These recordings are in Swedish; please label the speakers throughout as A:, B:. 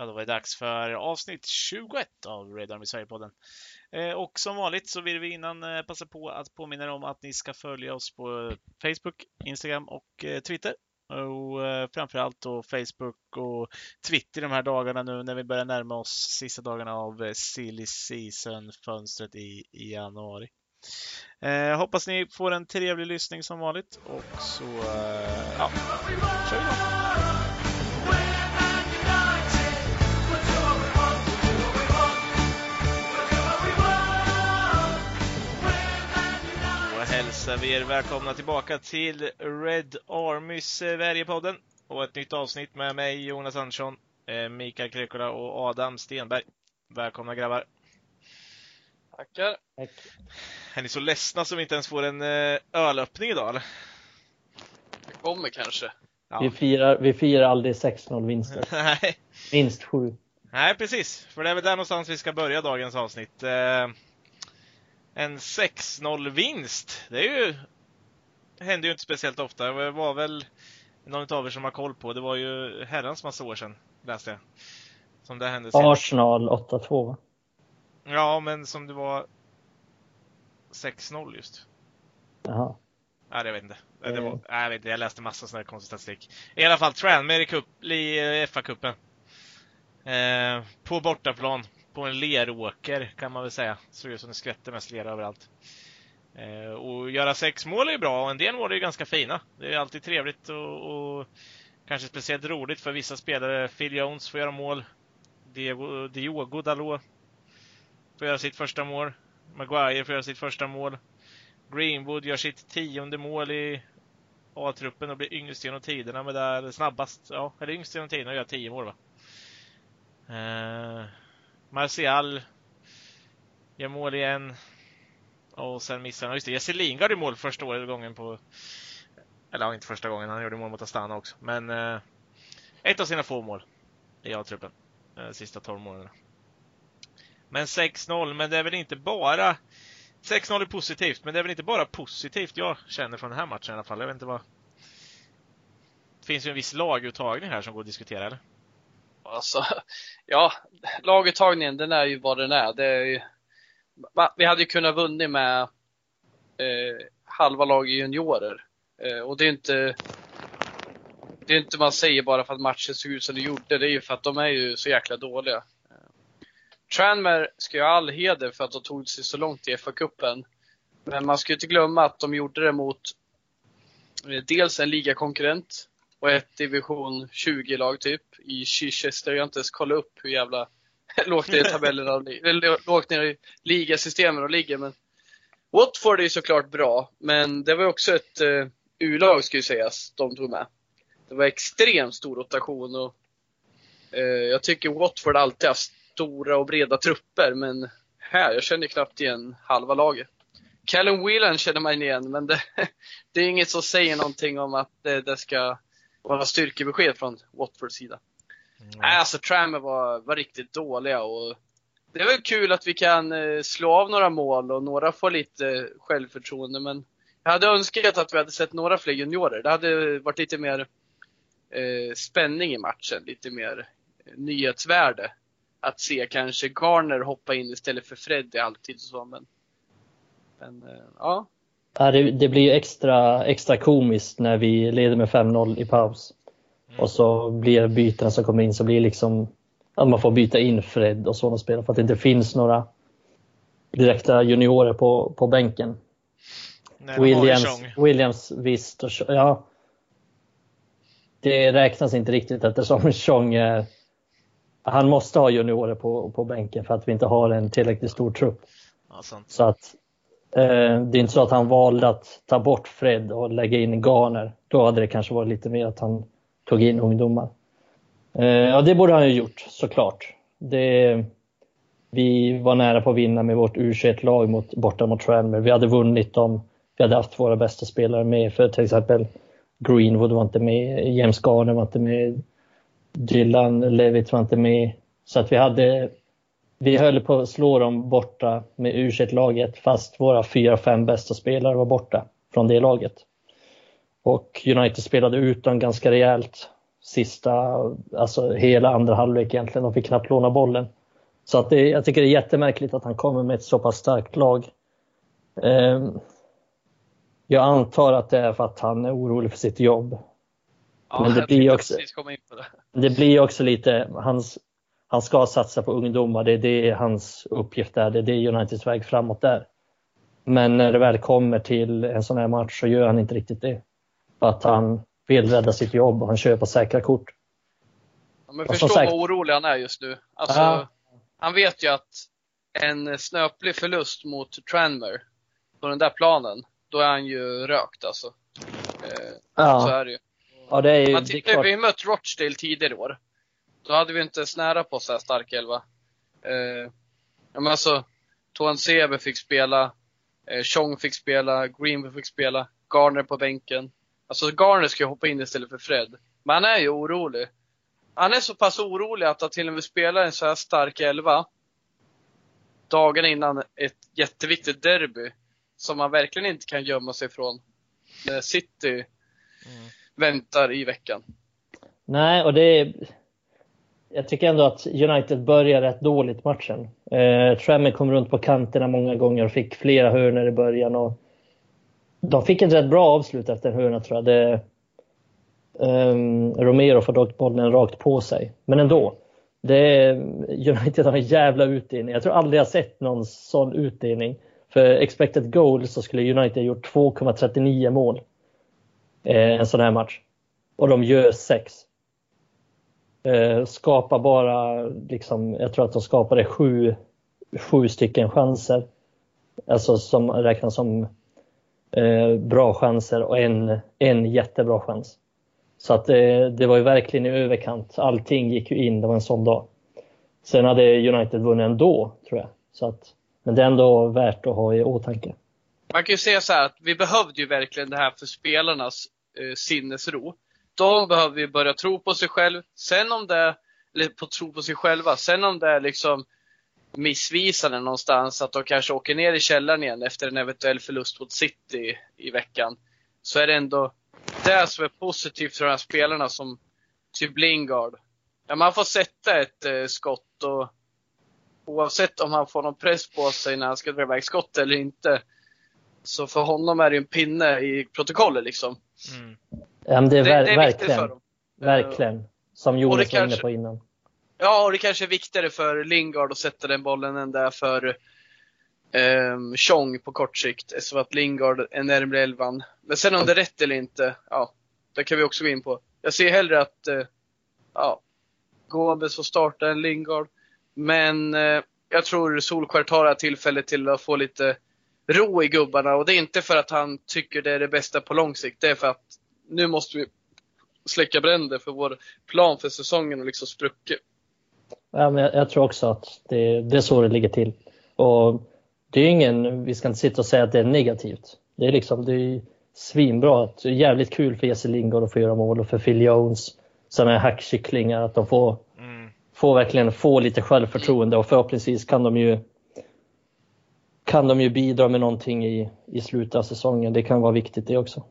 A: Ja, då var det dags för avsnitt 21 av Red Army Sverige-podden. Eh, och som vanligt så vill vi innan eh, passa på att påminna er om att ni ska följa oss på eh, Facebook, Instagram och Twitter. Och framförallt då Facebook och Twitter de här dagarna nu när vi börjar närma oss sista dagarna av Silly Season-fönstret i, i januari. Eh, hoppas ni får en trevlig lyssning som vanligt och så eh, ja, kör vi. Då hälsar vi er välkomna tillbaka till Red Army Sverige-podden och ett nytt avsnitt med mig Jonas Andersson, eh, Mikael Krekola och Adam Stenberg. Välkomna grabbar!
B: Tackar.
C: Tack.
A: Är ni så ledsna som vi inte ens får en eh, ölöppning idag eller?
B: Det kommer kanske.
A: Ja.
C: Vi, firar, vi firar aldrig 6-0 vinster.
A: Nej.
C: Minst 7.
A: Nej, precis. För det är väl där någonstans vi ska börja dagens avsnitt. Eh, en 6-0 vinst. Det är ju hände ju inte speciellt ofta. Det var väl någon av er som har koll på. Det var ju herrans massa år sedan, läste jag. Som det hände senast.
C: Arsenal 8-2 va?
A: Ja, men som det var 6-0 just.
C: Jaha.
A: Nej, jag vet inte. Det
C: Mm.
A: var, nej, jag, vet inte. jag läste massa sån här konstig statistik. I alla fall, Tranmere i, cup, i eh, FA-cupen. Eh, på bortaplan. På en leråker kan man väl säga. Såg ut som det skvätte mest lera överallt. Eh, och göra sex mål är ju bra och en del mål är ju ganska fina. Det är alltid trevligt och, och kanske speciellt roligt för vissa spelare. Phil Jones får göra mål. Diego, Diogo Dalot får göra sitt första mål. Maguire får göra sitt första mål. Greenwood gör sitt tionde mål i A-truppen och blir yngst genom tiderna med där snabbast, ja, eller yngst genom tiderna och gör tio mål va. Eh, Martial gör mål igen. Och sen missar han, just det, Jesse Lingard i mål första året gången på, eller ja, inte första gången, han gjorde mål mot Astana också, men eh, ett av sina få mål i A-truppen. Eh, sista 12 månaderna. Men 6-0, men det är väl inte bara 6-0 är positivt, men det är väl inte bara positivt jag känner från den här matchen i alla fall. Jag vet inte vad... Det finns ju en viss laguttagning här som går att diskutera, eller?
B: Alltså, ja, laguttagningen den är ju vad den är. Det är ju, vi hade ju kunnat vunnit med eh, halva laget juniorer. Eh, och det är inte det är inte man säger bara för att matchen såg ut som det gjorde. Det är ju för att de är ju så jäkla dåliga. Eh, Tranmere ska ju ha all heder för att de tog sig så långt i FA-cupen. Men man ska ju inte glömma att de gjorde det mot eh, dels en ligakonkurrent och ett division 20-lag typ i Chichester. Jag har inte ens kollat upp hur jävla lågt ner i tabellerna, eller lågt ner i ligasystemen och ligger. Men Watford är ju såklart bra, men det var också ett uh, U-lag ju sägas, de tog med. Det var extremt stor rotation och uh, jag tycker Watford alltid haft stora och breda trupper, men här, jag känner knappt igen halva laget. Callum Whelan känner man igen, men det, det är inget som säger någonting om att det, det ska vara styrkebesked från Watfords sida.
A: Mm.
B: Nej, alltså Tranmere var, var riktigt dåliga och det är väl kul att vi kan eh, slå av några mål och några får lite självförtroende men jag hade önskat att vi hade sett några fler juniorer. Det hade varit lite mer eh, spänning i matchen, lite mer eh, nyhetsvärde. Att se kanske Garner hoppa in istället för Fred halvtid och så men, men eh, Ja,
C: det, blir ju extra, extra komiskt när vi leder med 5-0 i paus.
A: Mm.
C: Och så blir bytena som kommer in så blir liksom att man får byta in Fred och sådana spelare för att det inte finns några direkta juniorer på, på bänken.
A: Nej,
C: Williams. Williams visst och ja. Det räknas inte riktigt eftersom Chong är han måste ha juniorer på, på bänken för att vi inte har en tillräckligt stor trupp.
A: Ja.
C: Så att Eh, det är inte så att han valde att ta bort Fred och lägga in Garner. Då hade det kanske varit lite mer att han tog in ungdomar. Eh, ja, det borde han ju gjort såklart. Det, vi var nära på att vinna med vårt U21-lag mot, borta mot Tranmere. Vi hade vunnit om vi hade haft våra bästa spelare med. För till exempel Greenwood var inte med, James Garner var inte med, Dylan Levitt var inte med. Så att vi hade vi höll på att slå dem borta med U21-laget fast våra fyra, fem bästa spelare var borta från det laget. Och United spelade ut dem ganska rejält. sista, alltså hela andra halvlek egentligen. De fick knappt låna bollen. Så att det, jag tycker det är jättemärkligt att han kommer med ett så pass starkt lag. Eh, jag antar att det är för att han är orolig för sitt jobb.
B: Ja,
C: Men det blir också-
B: det.
C: Det blir också lite, hans, han ska satsa på ungdomar, det är det hans uppgift är, det är det Uniteds väg framåt är. Men när det väl kommer till en sån här match så gör han inte riktigt det. För att han vill rädda sitt jobb och han kör på säkra kort.
B: Ja, men förstå
C: sagt-
B: vad orolig han är just nu. Alltså,
C: Ja.
B: Han vet ju att en snöplig förlust mot Tranmer på den där planen, då är han ju rökt alltså. Eh, Så
C: Ja,
B: är det ju.
C: ja det är ju
B: Man
C: det är
B: tittar,
C: klart.
B: vi har mött Rochdale tidigare i år. Då hade vi inte snära på så här stark elva. Eh, ja, men alltså, Toan Sebe fick spela, eh, Chong fick spela, Greenwood fick spela, Garner på bänken. Alltså Garner ska ju hoppa in istället för Fred. Men han är ju orolig. Han är så pass orolig att han till och med spelar en så här stark elva dagarna innan ett jätteviktigt derby som man verkligen inte kan gömma sig från. När City
A: Mm.
B: väntar i veckan.
C: Nej, och det jag tycker ändå att United börjar rätt dåligt matchen. Eh, Tremmer kom runt på kanterna många gånger och fick flera hörnor i början. Och de fick ett rätt bra avslut efter en hörna tror jag. Det, ehm, Romero får dock bollen rakt på sig. Men ändå. Det, United har en jävla utdelning. Jag tror aldrig jag sett någon sån utdelning. För expected goal så skulle United ha gjort 2,39 mål. Eh, en sån här match. Och de gör 6. Eh, skapar bara, liksom, jag tror att de skapade sju, sju stycken chanser. Alltså som räknas som eh, bra chanser och en, en jättebra chans. Så att eh, det var ju verkligen i överkant. Allting gick ju in, det var en sån dag. Sen hade United vunnit ändå, tror jag. Så att, men det är ändå värt att ha i åtanke.
B: Man kan ju säga så här att vi behövde ju verkligen det här för spelarnas eh, sinnesro. De behöver ju börja tro på sig själv. Sen om det, eller på tro på sig själva. Sen om det är liksom missvisande någonstans att de kanske åker ner i källaren igen efter en eventuell förlust mot City i veckan. Så är det ändå det som är positivt för de här spelarna som typ Lingard. Ja, man får sätta ett eh, skott och oavsett om han får någon press på sig när han ska dra iväg skott eller inte. Så för honom är det en pinne i protokollet liksom.
A: Mm.
C: Ja, det är,
B: Det,
C: ver-
B: det är viktigt för
C: verkligen,
B: dem.
C: verkligen. Som Jonas
B: det
C: var inne på innan.
B: Ja, och det kanske är viktigare för Lingard att sätta den bollen än det är för um, Chong på kort sikt. Eftersom att Lingard är närmare elvan. Men sen om det är rätt eller inte, ja, det kan vi också gå in på. Jag ser hellre att, eh, ja, Gomez får starta än Lingard. Men eh, jag tror Solskjaer tar det här tillfället till att få lite ro i gubbarna. Och det är inte för att han tycker det är det bästa på lång sikt. Det är för att nu måste vi släcka bränder för vår plan för säsongen och liksom spruckit.
C: Ja, men jag, jag tror också att det, det är så det ligger till. Och det är ingen, vi ska inte sitta och säga att det är negativt. Det är liksom, det är svinbra. Att, det är jävligt kul för Jesse Lingard att få göra mål och för Phil Jones. Sådana här hackkycklingar, att de får,
A: Mm.
C: får verkligen få lite självförtroende och förhoppningsvis kan de ju kan de ju bidra med någonting i, i slutet av säsongen. Det kan vara viktigt det också.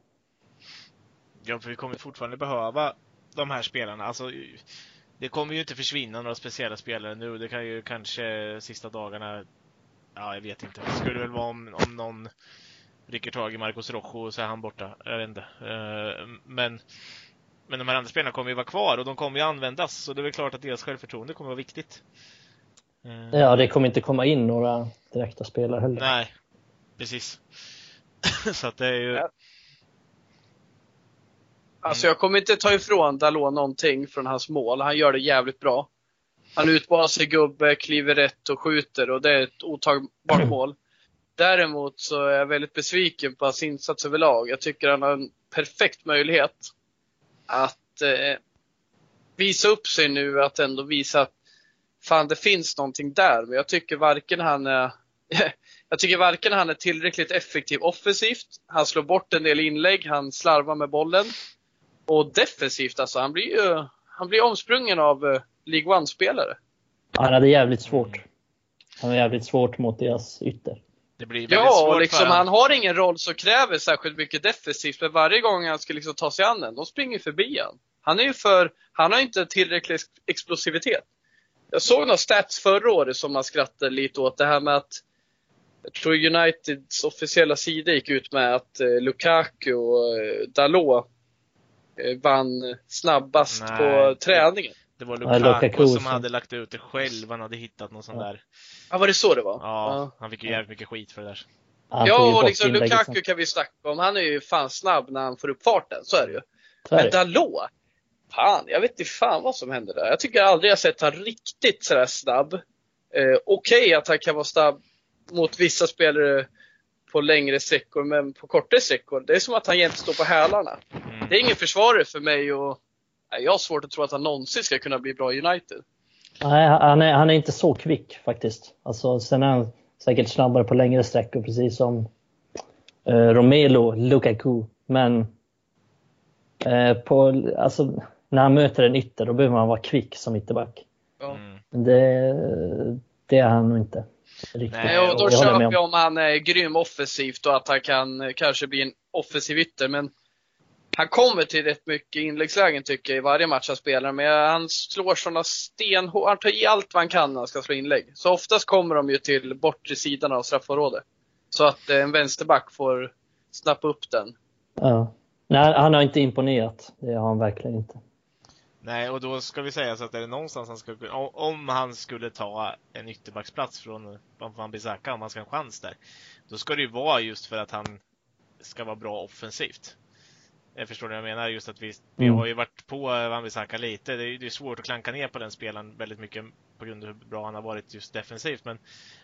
A: Ja, för vi kommer fortfarande behöva de här spelarna. Alltså, det kommer ju inte försvinna några speciella spelare nu. Det kan ju kanske sista dagarna, ja jag vet inte. Det skulle väl vara om, om någon rycker tag i Marcos Rojo så är han borta. Jag vet inte. Eh, Men, men de här andra spelarna kommer ju vara kvar och de kommer ju användas. Så det är väl klart att deras självförtroende kommer vara viktigt. Eh,
C: Ja, det kommer inte komma in några direkta spelare heller.
A: Nej, precis. så att det är ju...
B: Alltså jag kommer inte ta ifrån Dalot någonting från hans mål. Han gör det jävligt bra. Han utmanar sig gubbe, kliver rätt och skjuter och det är ett otagbart mål. Däremot så är jag väldigt besviken på hans insats överlag. Jag tycker han har en perfekt möjlighet att eh, visa upp sig nu, att ändå visa att fan det finns någonting där. Men jag tycker varken han är jag tycker varken han är tillräckligt effektiv offensivt, han slår bort en del inlägg, han slarvar med bollen. Och defensivt alltså, han blir ju han blir omsprungen av uh, League One-spelare.
C: Han hade jävligt svårt. Han hade jävligt svårt mot deras ytter.
A: Det blir
B: Ja,
A: svårt
B: och liksom, han har ingen roll som kräver särskilt mycket defensivt, men varje gång han ska liksom ta sig an den, de springer förbi han. Han är ju för, han har inte tillräcklig ex- explosivitet. Jag såg några stats förra året som man skrattade lite åt. Det här med att jag tror Uniteds officiella sida gick ut med att eh, Lukaku och eh, Dalot eh, vann snabbast
A: Nej.
B: på träningen.
A: Det var
C: Ja,
A: Lukaku som hade lagt ut det själv. Han hade hittat någon sån
C: Ja.
A: där.
B: Ja, var det så det var?
A: Ja, han fick ju jävligt mycket skit för det där.
C: Han
B: Ja, och liksom Lukaku kan vi snacka om. Han är ju fan snabb när han får upp farten. Så är det ju.
C: Så
B: Men. Dalot, fan, jag vet inte fan vad som hände där. Jag tycker aldrig jag sett han riktigt sådär snabb. Eh, Okej att han kan vara snabb mot vissa spelare på längre sträckor, men på kortare sträckor, det är som att han jämt står på hälarna. Det är ingen försvarare för mig och jag har svårt att tro att han någonsin ska kunna bli bra i United.
C: Nej, han är, han är inte så kvick faktiskt. Alltså, sen är han säkert snabbare på längre sträckor, precis som eh, Romelu Lukaku. Men eh, på, alltså, när han möter en ytter, då behöver man vara kvick som ytterback.
A: Mm.
C: Det, det är han nog inte. Riktigt.
A: Nej,
B: och då
C: jag
B: köper jag om han är grym offensivt och att han kan eh, kanske bli en offensiv ytter, men han kommer till rätt mycket inläggslägen tycker jag i varje match han spelar, men han slår sådana stenhårt, han tar i allt vad han kan när han ska slå inlägg. Så oftast kommer de ju till bortre sidan av straffområdet. Så att eh, en vänsterback får snappa upp den.
C: Ja. Nej, han har inte imponerat. Det har han verkligen inte.
A: Nej, och då ska vi säga så att är det någonstans han ska, om- om han skulle ta en ytterbacksplats från Van Bissaka, om han ska ha en chans där, då ska det ju vara just för att han ska vara bra offensivt. Jag förstår vad jag menar, just att vi, vi
C: Mm.
A: har ju varit på Van Bissaka lite. Det är, det är svårt att klanka ner på den spelaren väldigt mycket på grund av hur bra han har varit just defensivt, men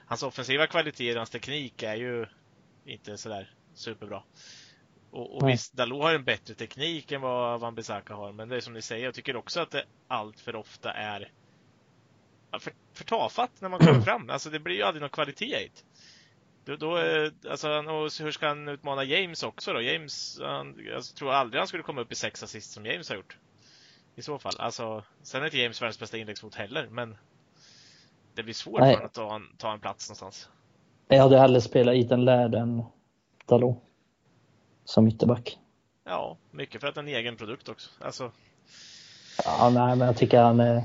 A: hans offensiva kvaliteter, hans teknik är ju inte sådär superbra. Och, och
C: Nej.
A: visst, Dalot har en bättre teknik än vad Van Bissaka har, men det är som ni säger, jag tycker också att det allt för ofta är för, för tafatt när man kommer fram. Alltså det blir ju aldrig någon kvalitet i det. Då, då, eh, alltså, han- och hur ska han utmana James också då? James, han, jag tror aldrig han skulle komma upp i sex assist som James har gjort. I så fall. Alltså, sen är inte James världens bästa inläggsfot heller, men det blir svårt
C: Nej.
A: för honom att ta en, ta en plats någonstans.
C: Jag hade hellre spelat Ethan Laird än Dalot. Som ytterback.
A: Ja, mycket för att det är en egen produkt också. Alltså,
C: Ja, nej, men jag tycker han,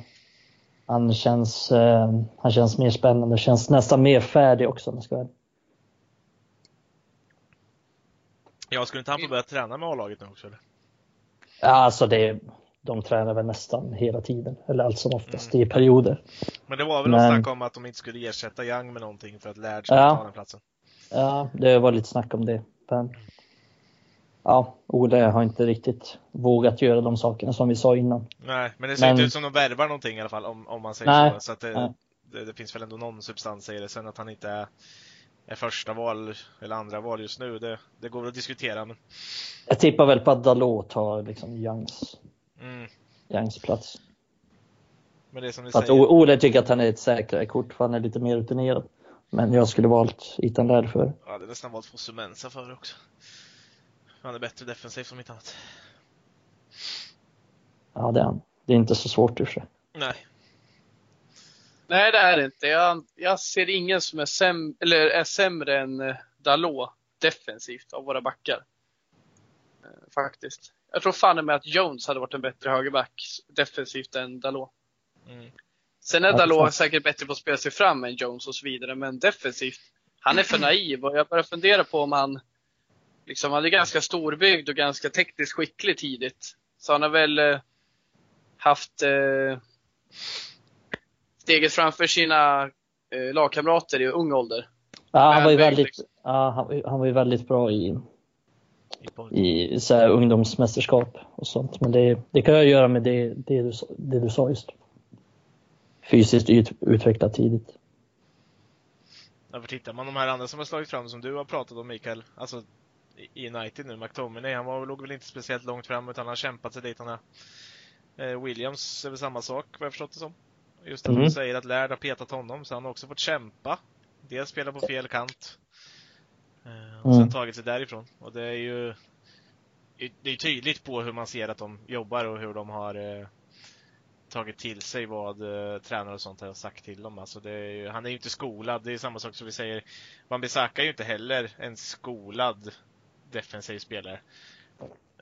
C: han, känns, eh, han känns mer spännande. Känns nästan mer färdig också om jag ska vara
A: jag skulle inte han få börja träna med A-laget nu också eller?
C: Ja, alltså det, de tränar väl nästan hela tiden. Eller allt som oftast i perioder.
A: Men det var väl
C: Men-
A: något snack om att de inte skulle ersätta Young med någonting för att Laird skulle
C: Ja.
A: ta den platsen.
C: Ja, det var lite snack om det. Men, ja, Ole har inte riktigt vågat göra de sakerna som vi sa innan.
A: Nej, men det ser
C: Men-
A: inte ut som de värvar någonting i alla fall om, om man säger
C: Nej,
A: så. Så att det, det, det finns väl ändå någon substans i det. Sen att han inte är, är första val eller andra val just nu, det, det går att diskutera. Men,
C: Jag tippar väl på att Dalot tar liksom Youngs,
A: mm,
C: Youngs plats.
A: men det som ni säger.
C: Ole tycker att han är ett säkrare kort för han är lite mer rutinerad. Men jag skulle valt Laird för.
A: Jag hade nästan valt Fosumensa för också. Han är bättre defensivt som inte annat.
C: Ja, det är han. Det är inte så svårt i och för sig.
A: Nej.
B: Nej, det är det inte. Jag, jag ser ingen som är, säm, eller är sämre än eh, Dalot defensivt av våra backar. Eh, Faktiskt. Jag tror fan med att Jones hade varit en bättre högerback defensivt än Dalot.
A: Mm.
B: Sen är Dalot säkert bättre på att spela sig fram än Jones och så vidare, men defensivt, han är för naiv och jag börjar fundera på om han liksom, han är ganska storbyggd och ganska tekniskt skicklig tidigt. Så han har väl eh, haft eh, steget framför sina eh, lagkamrater i ung ålder.
C: Ja, han, var ju
B: Väldigt, liksom.
C: ja, han, han var ju väldigt bra i,
A: I
C: så här, ungdomsmästerskap och sånt. Men det, det kan jag göra med det, det, du, sa- det du sa just. Fysiskt ut, utvecklat tidigt.
A: Ja, för tittar man de här andra som har slagit fram som du har pratat om Mikael, alltså i United nu, McTominay, han var, låg väl inte speciellt långt fram utan han har kämpat sig dit han är. Eh, Williams är väl samma sak vad jag förstått det som. Just att
C: Mhm.
A: de säger att Laird har petat honom så han har också fått kämpa. Dels spela på fel kant. Eh, och sen
C: Mm.
A: tagit sig därifrån. Och det är ju det är tydligt på hur man ser att de jobbar och hur de har eh, tagit till sig vad eh, tränare och sånt har sagt till dem. Alltså är ju, han är ju inte skolad. Det är samma sak som vi säger. Wan-Bissaka är ju inte heller en skolad defensiv spelare.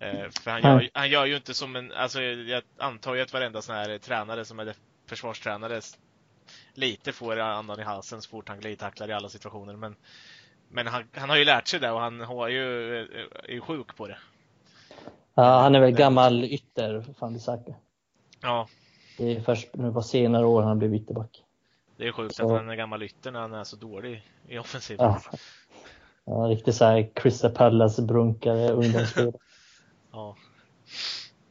A: Eh, för han gör, han gör ju inte som en, alltså jag antar ju att varenda sån här tränare som är försvarstränare lite får andan i halsen så fort han glidtacklar i alla situationer. Men, men han, han har ju lärt sig det och han har ju, är ju sjuk på det.
C: Ja, han är väl gammal ytter, Fandisaka.
A: Ja.
C: Det är först nu på senare år han blivit ytterback.
A: Det är sjukt så. att han är gammal ytter när han är så dålig i offensiven.
C: Ja. ja, riktigt såhär Crystal Palace-brunkare ungdomsspelare.
A: ja.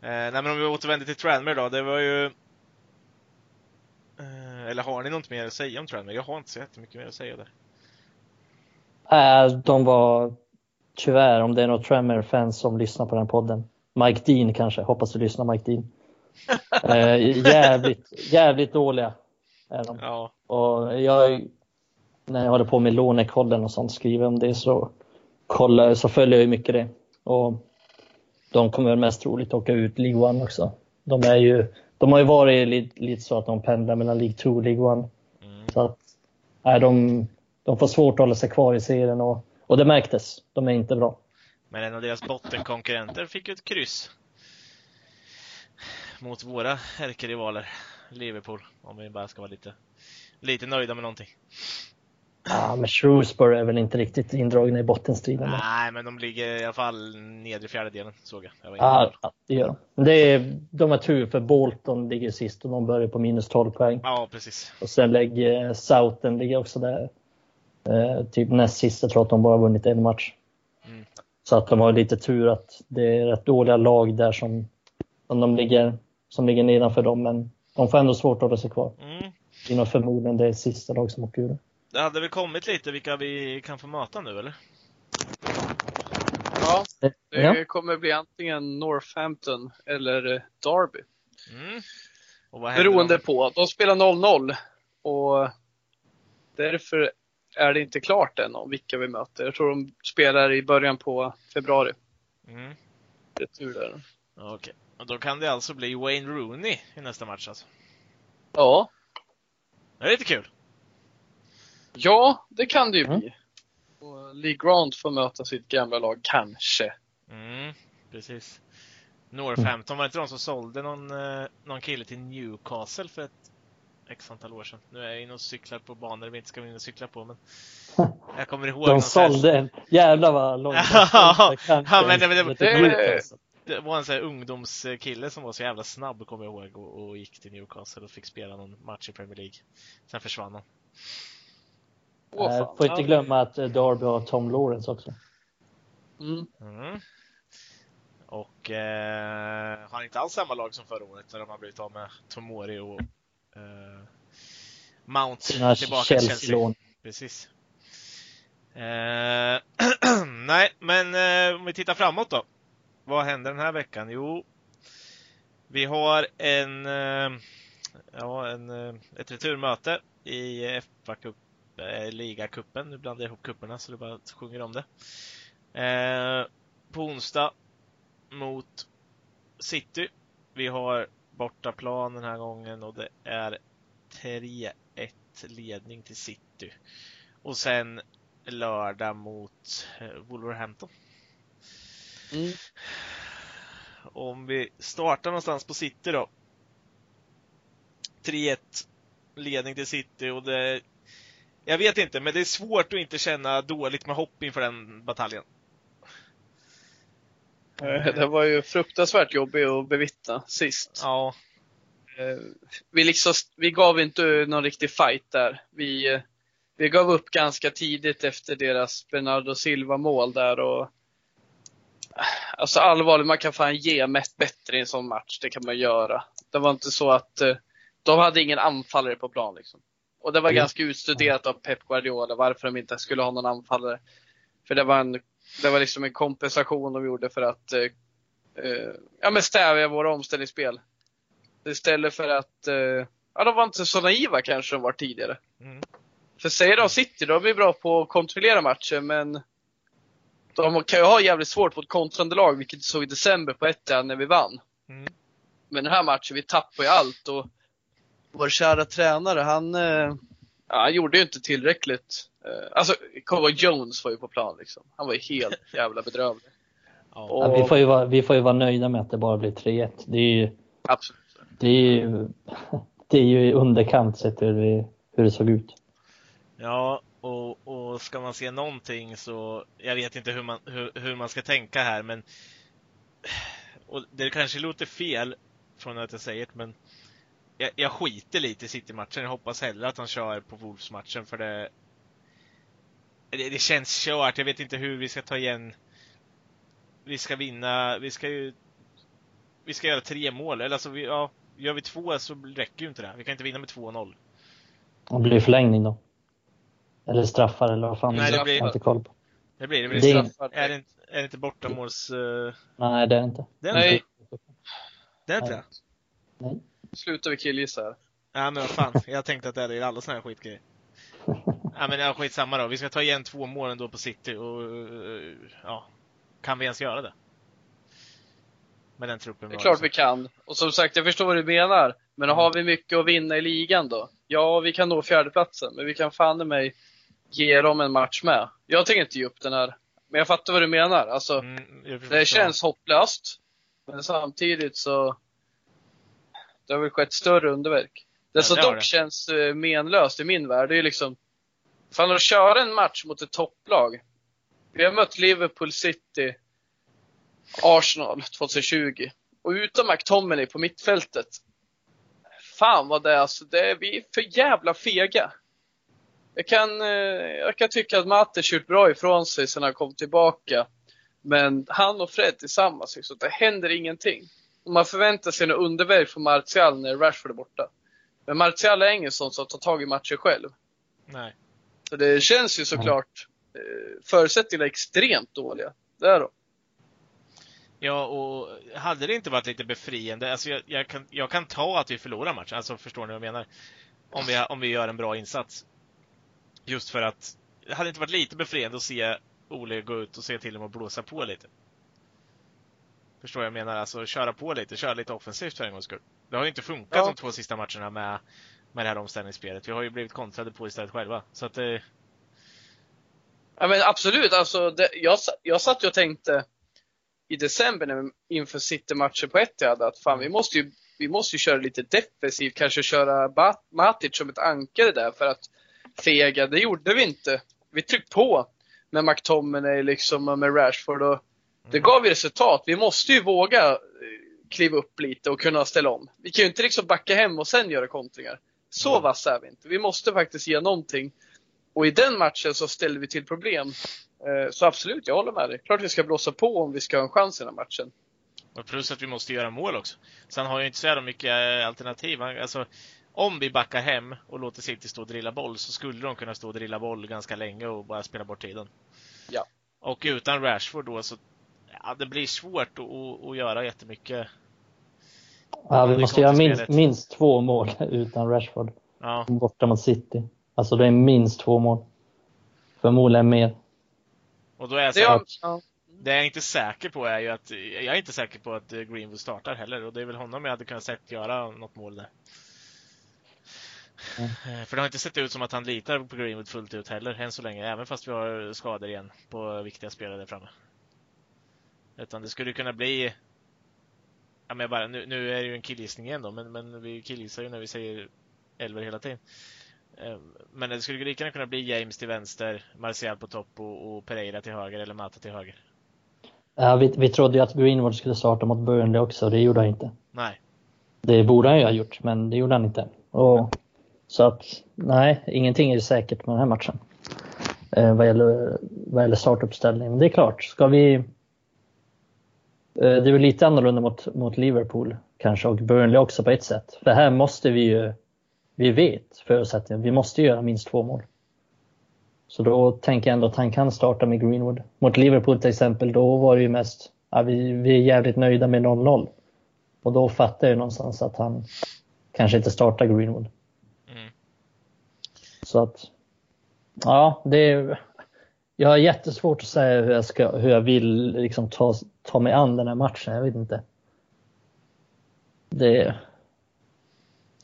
A: Eh, nej men om vi återvänder till Tranmer då, det var ju eh, eller har ni något mer att säga om Tranmer? Jag har inte så jättemycket mer att säga där.
C: Äh, de var tyvärr, om det är några Tremor-fans som lyssnar på den podden, Mike Dean kanske, hoppas du lyssnar Mike Dean. eh, jävligt, jävligt dåliga är de.
A: Ja.
C: Och jag, när jag håller på med lånekollen och sånt, skriver om det så, kollar, så följer jag ju mycket det. Och de kommer väl mest troligt åka ut League One också. De, är ju, de har ju varit lite, lite så att de pendlar mellan League 2 och League One. Mm. Så att, nej, de, de får svårt att hålla sig kvar i serien och och det märktes. De är inte bra.
A: Men en av deras bottenkonkurrenter fick ju ett kryss. Mot våra ärkerivaler, Liverpool. Om vi bara ska vara lite, lite nöjda med någonting.
C: Ja, men Shrewsbury är väl inte riktigt indragna i bottenstriden?
A: Nej, men de ligger i alla fall nedre fjärdedelen, såg jag. jag
C: ja, ja, det gör de. Det är, de har tur, för Bolton ligger sist och de börjar på minus 12 poäng.
A: Ja, precis.
C: Och sen lägger Southen ligger också där Eh, typ näst sista tror jag att de bara vunnit en match. Mm. Så att de har lite tur att det är rätt dåliga lag där som, som, de ligger, som ligger nedanför dem, men de får ändå svårt att hålla sig kvar. Mm. Det är nog förmodligen det sista lag som åker ur.
A: Det hade väl kommit lite vilka vi kan få möta nu, eller?
B: Ja, det ja. kommer bli antingen Northampton eller Derby. Mm. Beroende på. De spelar 0-0 och därför är det inte klart än om vilka vi möter. Jag tror de spelar i början på februari. Mm. Retur där.
A: Okej. Okay. Och då kan det alltså bli Wayne Rooney i nästa match alltså?
B: Ja.
A: Det är lite kul.
B: Ja, det kan det ju mm. bli. Och Lee Grant får möta sitt gamla lag, kanske.
A: Mm, precis. Northampton, var det inte de som sålde någon, eh, någon kille till Newcastle för ett x antal år sedan. Nu är jag inne och cyklar på banor vi inte ska in och cykla på, men jag kommer ihåg.
C: De sålde en, jävlar vad långt.
A: ja, men det, det, det, det, var en sån här ungdomskille som var så jävla snabb, kommer jag ihåg, och, och gick till Newcastle och fick spela någon match i Premier League. Sen försvann han.
C: Oh, får inte glömma att eh, Derby har Tom Lawrence också.
A: Mm. Mm. Och eh, har inte alls samma lag som förra året när de har blivit av med Tomori och Uh, Mount
C: Sina tillbaka till Chelsea.
A: Precis. Uh, nej, men uh, om vi tittar framåt då. Vad händer den här veckan? Jo, vi har en, ja, en, ett returmöte i FA Cup, eh, ligacupen. Nu blandar jag ihop kupperna så det bara sjunger om det. på onsdag mot City. Vi har bortaplan den här gången och det är 3-1 ledning till City. Och sen lördag mot eh, Wolverhampton. Mm. Om vi startar någonstans på City då. 3-1 ledning till City och det jag vet inte, men det är svårt att inte känna dåligt med hopp inför den bataljen.
B: Eh, det var ju fruktansvärt jobbigt att bevittna sist.
A: Ja.
B: Eh, vi, liksom, vi gav inte någon riktig fight där. Vi, eh, vi gav upp ganska tidigt efter deras Bernardo Silva-mål där och Alltså allvarligt, man kan fan ge mest bättre i en sån match. Det kan man göra. Det var inte så att de hade ingen anfallare på plan liksom. Och det var mm. ganska utstuderat av Pep Guardiola varför de inte skulle ha någon anfallare. För det var en det var liksom en kompensation de gjorde för att eh, eh, ja, men stävja våra omställningsspel. Istället för att, eh, ja de var inte så naiva kanske de var tidigare. Mm. För säger de City, de är bra på att kontrollera matcher men de kan ju ha jävligt svårt mot kontrande lag, vilket vi såg i december på ett när vi vann. Mm. Men den här matchen, vi tappade ju allt och vår kära tränare, han, eh, ja, han gjorde ju inte tillräckligt. Eh, alltså, Kowa Jones var ju på plan liksom. Han var ju helt jävla bedrövlig.
A: Ja.
C: Ja, vi, får ju vara, vi får ju vara nöjda med att det bara blir 3-1. Det är ju,
B: Absolut.
C: det är ju, det är ju i underkant sett hur, vi, hur det såg ut.
A: Ja, och, och ska man se någonting så, jag vet inte hur man, hur, hur man ska tänka här, men och det kanske låter fel från att jag säger det, men jag, jag skiter lite i City-matchen. Jag hoppas hellre att han kör på Wolves-matchen för det, det, det känns kört. Jag vet inte hur vi ska ta igen. Vi ska vinna, vi ska ju vi ska göra tre mål, eller alltså vi, ja, gör vi två så räcker ju inte det. Vi kan inte vinna med 2-0.
C: Om det blir förlängning då. Eller straffar eller vad fan
A: Nej, det blir-
C: Jag har inte koll på.
A: Det blir det. blir
C: Det är-
A: straffar. Är det inte, är det inte bortamåls... eh,
C: Nej, det är det inte.
A: det är
B: Nej.
A: inte det. är inte det.
C: Nej.
B: Slutar vi killgissa här.
A: Ja, men vad fan. Jag tänkte att det är alla såna här skitgrejer. Ja, men ja, skitsamma då. Vi ska ta igen två mål ändå på City och ja, kan vi ens göra det? Med den truppen
B: Det är klart
A: alltså.
B: vi kan. Och som sagt, jag förstår vad du menar. Men har vi mycket att vinna i ligan då? Ja, vi kan nå fjärdeplatsen, men vi kan fan mig ge dem en match med. Jag tänker inte ge upp den här. Men jag fattar vad du menar. Alltså,
A: Mm,
B: det känns hopplöst. Men samtidigt så, det har väl skett större underverk. Det
A: Ja,
B: som dock
A: det.
B: känns eh, menlöst i min värld, det är ju liksom, fan att köra en match mot ett topplag. Vi har mött Liverpool City, Arsenal 2020. Och utan McTominay på mittfältet. Fan vad det är, alltså, det är, vi är för jävla fega. Jag kan, eh, jag kan tycka att Matte gjort bra ifrån sig sen han kom tillbaka. Men han och Fred tillsammans, liksom, det händer ingenting. Man förväntar sig en underverk från Martial när Rashford är borta. Men Martial är ingen sån som tar tag i matcher själv.
A: Nej.
B: Så det känns ju såklart, eh, förutsättningarna är extremt dåliga. Det är de.
A: Ja, och hade det inte varit lite befriande, alltså jag, jag, kan, jag kan ta att vi förlorar matchen, alltså förstår ni vad jag menar? Om vi, om vi gör en bra insats. Just för att, det hade inte varit lite befriande att se Ole gå ut och se till dem att blåsa på lite. Förstår jag menar? Alltså köra på lite, köra lite offensivt för en gångs skull. Det har ju inte funkat
B: Ja.
A: de två sista matcherna med, med det här omställningsspelet. Vi har ju blivit kontrade på istället själva. Så att det,
B: Ja men absolut, alltså det, jag, jag satt ju och tänkte i december när, inför City-matchen på Etihad att fan vi måste ju, vi måste ju köra lite defensivt, kanske köra Ba- Matic som ett ankare där för att fega. Det gjorde vi inte. Vi tryckte på med McTominay liksom och med Rashford och det gav ju resultat. Vi måste ju våga eh, kliva upp lite och kunna ställa om. Vi kan ju inte liksom backa hem och sen göra kontringar. Så
A: Mm.
B: vassa är vi inte. Vi måste faktiskt ge någonting. Och i den matchen så ställde vi till problem. Eh, Så absolut, jag håller med dig. Klart vi ska blåsa på om vi ska ha en chans i den här matchen.
A: Och plus att vi måste göra mål också. Sen har jag inte så jävla mycket eh, alternativ. Alltså, om vi backar hem och låter City stå och drilla boll så skulle de kunna stå och drilla boll ganska länge och bara spela bort tiden.
B: Ja.
A: Och utan Rashford då så, ja, det blir svårt att, att, att göra jättemycket.
C: Ja, vi måste göra minst, minst två mål utan Rashford.
A: Ja,
C: Borta mot City. Alltså det är minst två mål. Förmodligen mer.
A: och då är jag
B: Det,
A: så här,
B: ja.
A: det jag är inte säker på är ju att, jag är inte säker på att Greenwood startar heller och det är väl honom jag hade kunnat sett göra något mål där.
C: Mm.
A: För det har inte sett ut som att han litar på Greenwood fullt ut heller, än så länge. Även fast vi har skador igen på viktiga spelare där framme. Utan det skulle kunna bli... Ja, men bara, nu, nu är det ju en killgissning igen då, men, men vi killgissar ju när vi säger elver hela tiden. Eh, Men det skulle lika gärna kunna bli James till vänster, Martial på topp och, och Pereira till höger eller Mata till höger.
C: Ja, vi, vi trodde ju att Greenwood skulle starta mot Burnley också, det gjorde han inte.
A: Nej.
C: Det borde han ju ha gjort, men det gjorde han inte. Och, så att, nej, ingenting är säkert med den här matchen. Eh, vad, gäller, vad gäller startuppställning. Men det är klart, ska vi... Eh, det är väl lite annorlunda mot, mot Liverpool kanske och Burnley också på ett sätt. För här måste vi ju, vi vet förutsättningen, vi måste göra minst två mål. Så då tänker jag ändå att han kan starta med Greenwood. Mot Liverpool till exempel, då var det ju mest, ja, vi, vi är jävligt nöjda med 0-0. Och då fattar jag någonstans att han kanske inte startar Greenwood.
A: Mm.
C: Så att, ja, det är, jag har jättesvårt att säga hur jag, ska, hur jag vill liksom ta, ta mig an den här matchen. Jag vet inte. Det,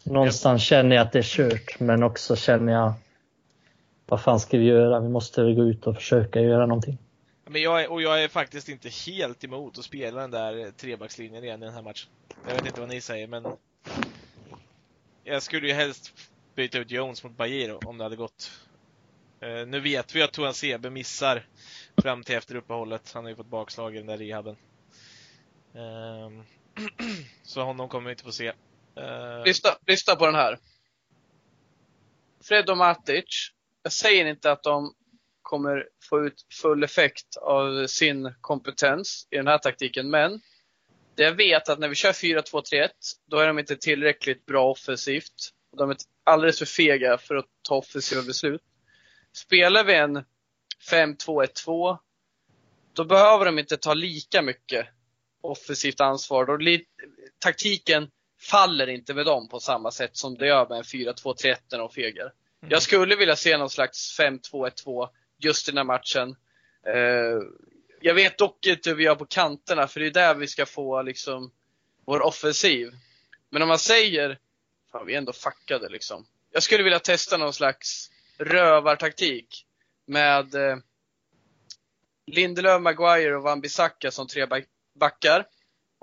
C: någonstans känner jag att det är kört, men också känner jag vad fan ska vi göra? Vi måste gå ut och försöka göra någonting.
A: Men jag är, och jag är faktiskt inte helt emot att spela den där trebackslinjen igen i den här matchen. Jag vet inte vad ni säger, men jag skulle ju helst byta ut Jones mot Bajir om det hade gått. Eh, nu vet vi att Toan Sebe missar fram till efter uppehållet. Han har ju fått bakslag i den där rehaben. Ehm, så honom kommer vi inte få se.
B: Eh, lyssna, lyssna på den här. Fred och Matic. Jag säger inte att de kommer få ut full effekt av sin kompetens i den här taktiken, men det jag vet att när vi kör 4-2-3-1, då är de inte tillräckligt bra offensivt. De är alldeles för fega för att ta offensiva beslut. Spelar vi en 5-2-1-2, då behöver de inte ta lika mycket offensivt ansvar. Då taktiken faller inte med dem på samma sätt som det gör med en 4-2-3-1 när de fegar. Mm. Jag skulle vilja se någon slags 5-2-1-2 just i den här matchen. Eh, jag vet dock inte hur vi gör på kanterna, för det är där vi ska få liksom vår offensiv. Men om man säger, fan vi är ändå fuckade liksom. Jag skulle vilja testa någon slags rövartaktik med eh, Lindelöf, Maguire och Wan-Bissaka som tre backar.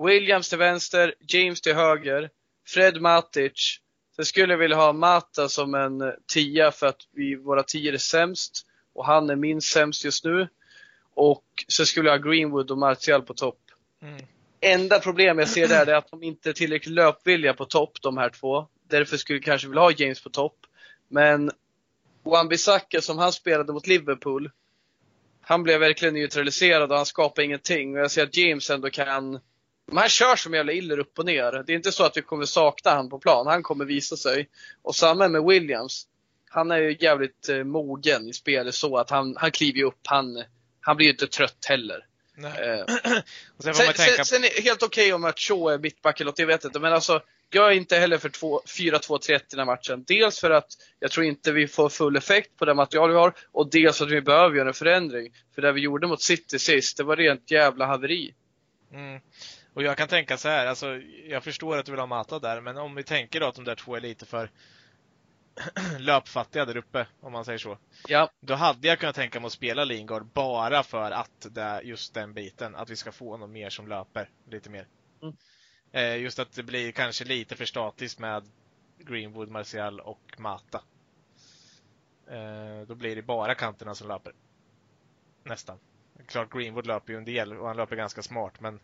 B: Williams till vänster, James till höger, Fred Matic. Sen skulle jag vilja ha Mata som en tia för att vi, våra tior är sämst och han är minst sämst just nu. Och så skulle jag ha Greenwood och Martial på topp. Mm. Enda problem jag ser där är att de inte är tillräckligt löpvilliga på topp, de här två. Därför skulle jag kanske vilja ha James på topp. Men Wan-Bissaka som han spelade mot Liverpool, han blev verkligen neutraliserad och han skapade ingenting. Och jag ser att James ändå kan Han kör som jävla iller upp och ner. Det är inte så att vi kommer sakna han på plan. Han kommer visa sig. Och samma med Williams han är ju jävligt eh, mogen i spelet så att han, han kliver upp. Han, han blir ju inte trött heller. Eh, sen, sen, tänka... sen, är det helt okej okay om att Shaw är mittback eller något, jag vet inte. Men alltså, jag är inte heller för 4-2-3-1 i den här matchen. Dels för att jag tror inte vi får full effekt på det material vi har och dels för att vi behöver göra en förändring. För det vi gjorde mot City sist, det var rent jävla haveri.
A: Mm. Och jag kan tänka så här, alltså, jag förstår att du vill ha Mata där, men om vi tänker då att de där två är lite för löpfattiga där uppe, om man säger så.
B: Ja.
A: Då hade jag kunnat tänka mig att spela Lingard bara för att det, just den biten, att vi ska få någon mer som löper lite mer. Mm. Eh, just att det blir kanske lite för statiskt med Greenwood, Martial och Mata. Eh, då blir det bara kanterna som löper. Nästan. Klart Greenwood löper ju en del och han löper ganska smart men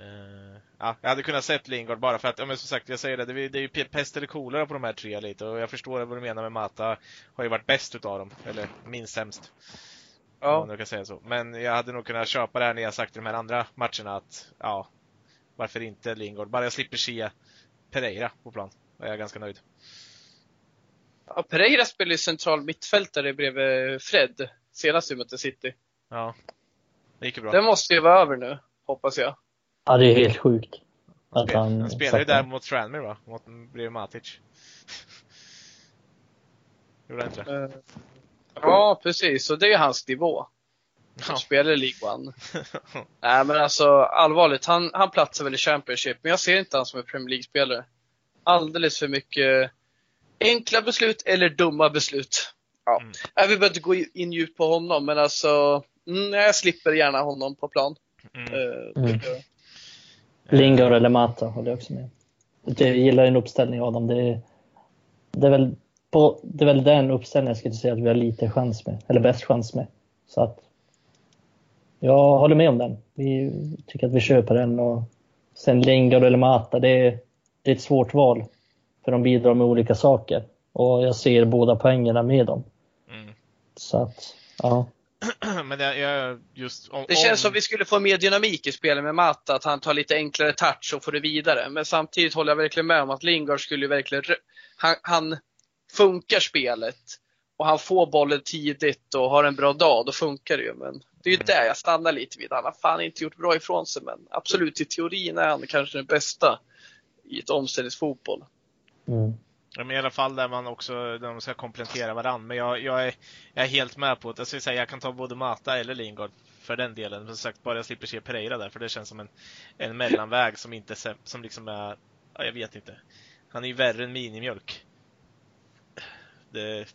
A: Uh, ja, jag hade kunnat sett Lingard bara för att, ja men som sagt, jag säger det, det är, det är ju pest eller kolera på de här tre lite och jag förstår vad du menar med Mata. Har ju varit bäst utav dem, eller minst sämst. Ja. Om man kan säga så. Men jag hade nog kunnat köpa det här när jag sagt i de här andra matcherna att, ja, varför inte Lingard? Bara jag slipper se Pereira på plan, då är jag ganska nöjd.
B: Ja, Pereira spelar ju central mittfältare bredvid Fred senast vi mötte City.
A: Ja, det gick ju bra.
B: Det måste ju vara över nu, hoppas jag.
C: Ja, det är helt sjukt.
A: Att han, han spelade ju där mot Tranmere va? Mot, bredvid Matic. Gjorde han inte det? Uh,
B: ja, precis. Och det är hans nivå. Han ja. spelar i League One. Nej men alltså allvarligt, han, han platsar väl i Championship, men jag ser inte han som en Premier League-spelare. Alldeles för mycket enkla beslut eller dumma beslut. Ja. Mm. Jag vill inte gå in djupt på honom, men alltså, mm, jag slipper gärna honom på plan. Mm. Uh, mm.
C: Lingard eller Mata håller jag också med. Jag gillar en uppställning av dem. Det är, det är, väl, på, det är väl den uppställningen jag skulle säga att vi har lite chans med, eller bäst chans med. Så att jag håller med om den. Vi tycker att vi köper den och sen Lingard eller Mata, det är, det är ett svårt val. För de bidrar med olika saker och jag ser båda poängerna med dem. Mm. Så att, ja.
A: Men det, jag, just
B: om, det känns om... som vi skulle få mer dynamik i spelet med Matta, att han tar lite enklare touch och får det vidare. Men samtidigt håller jag verkligen med om att Lingard skulle verkligen, han, han funkar spelet och han får bollen tidigt och har en bra dag, då funkar det ju. Men det är ju mm. där jag stannar lite vid. Han har fan inte gjort bra ifrån sig, men absolut i teorin är han kanske den bästa i ett omställningsfotboll.
C: Mm.
A: Men i alla fall där man också, de ska komplettera varandra. Men jag, jag, är, jag är helt med på det. Jag skulle säga jag kan ta både Mata eller Lingard för den delen. Men som sagt, bara jag slipper se Pereira där, för det känns som en, en mellanväg som inte, som liksom är, ja, jag vet inte. Han är ju värre än minimjölk.
C: Det,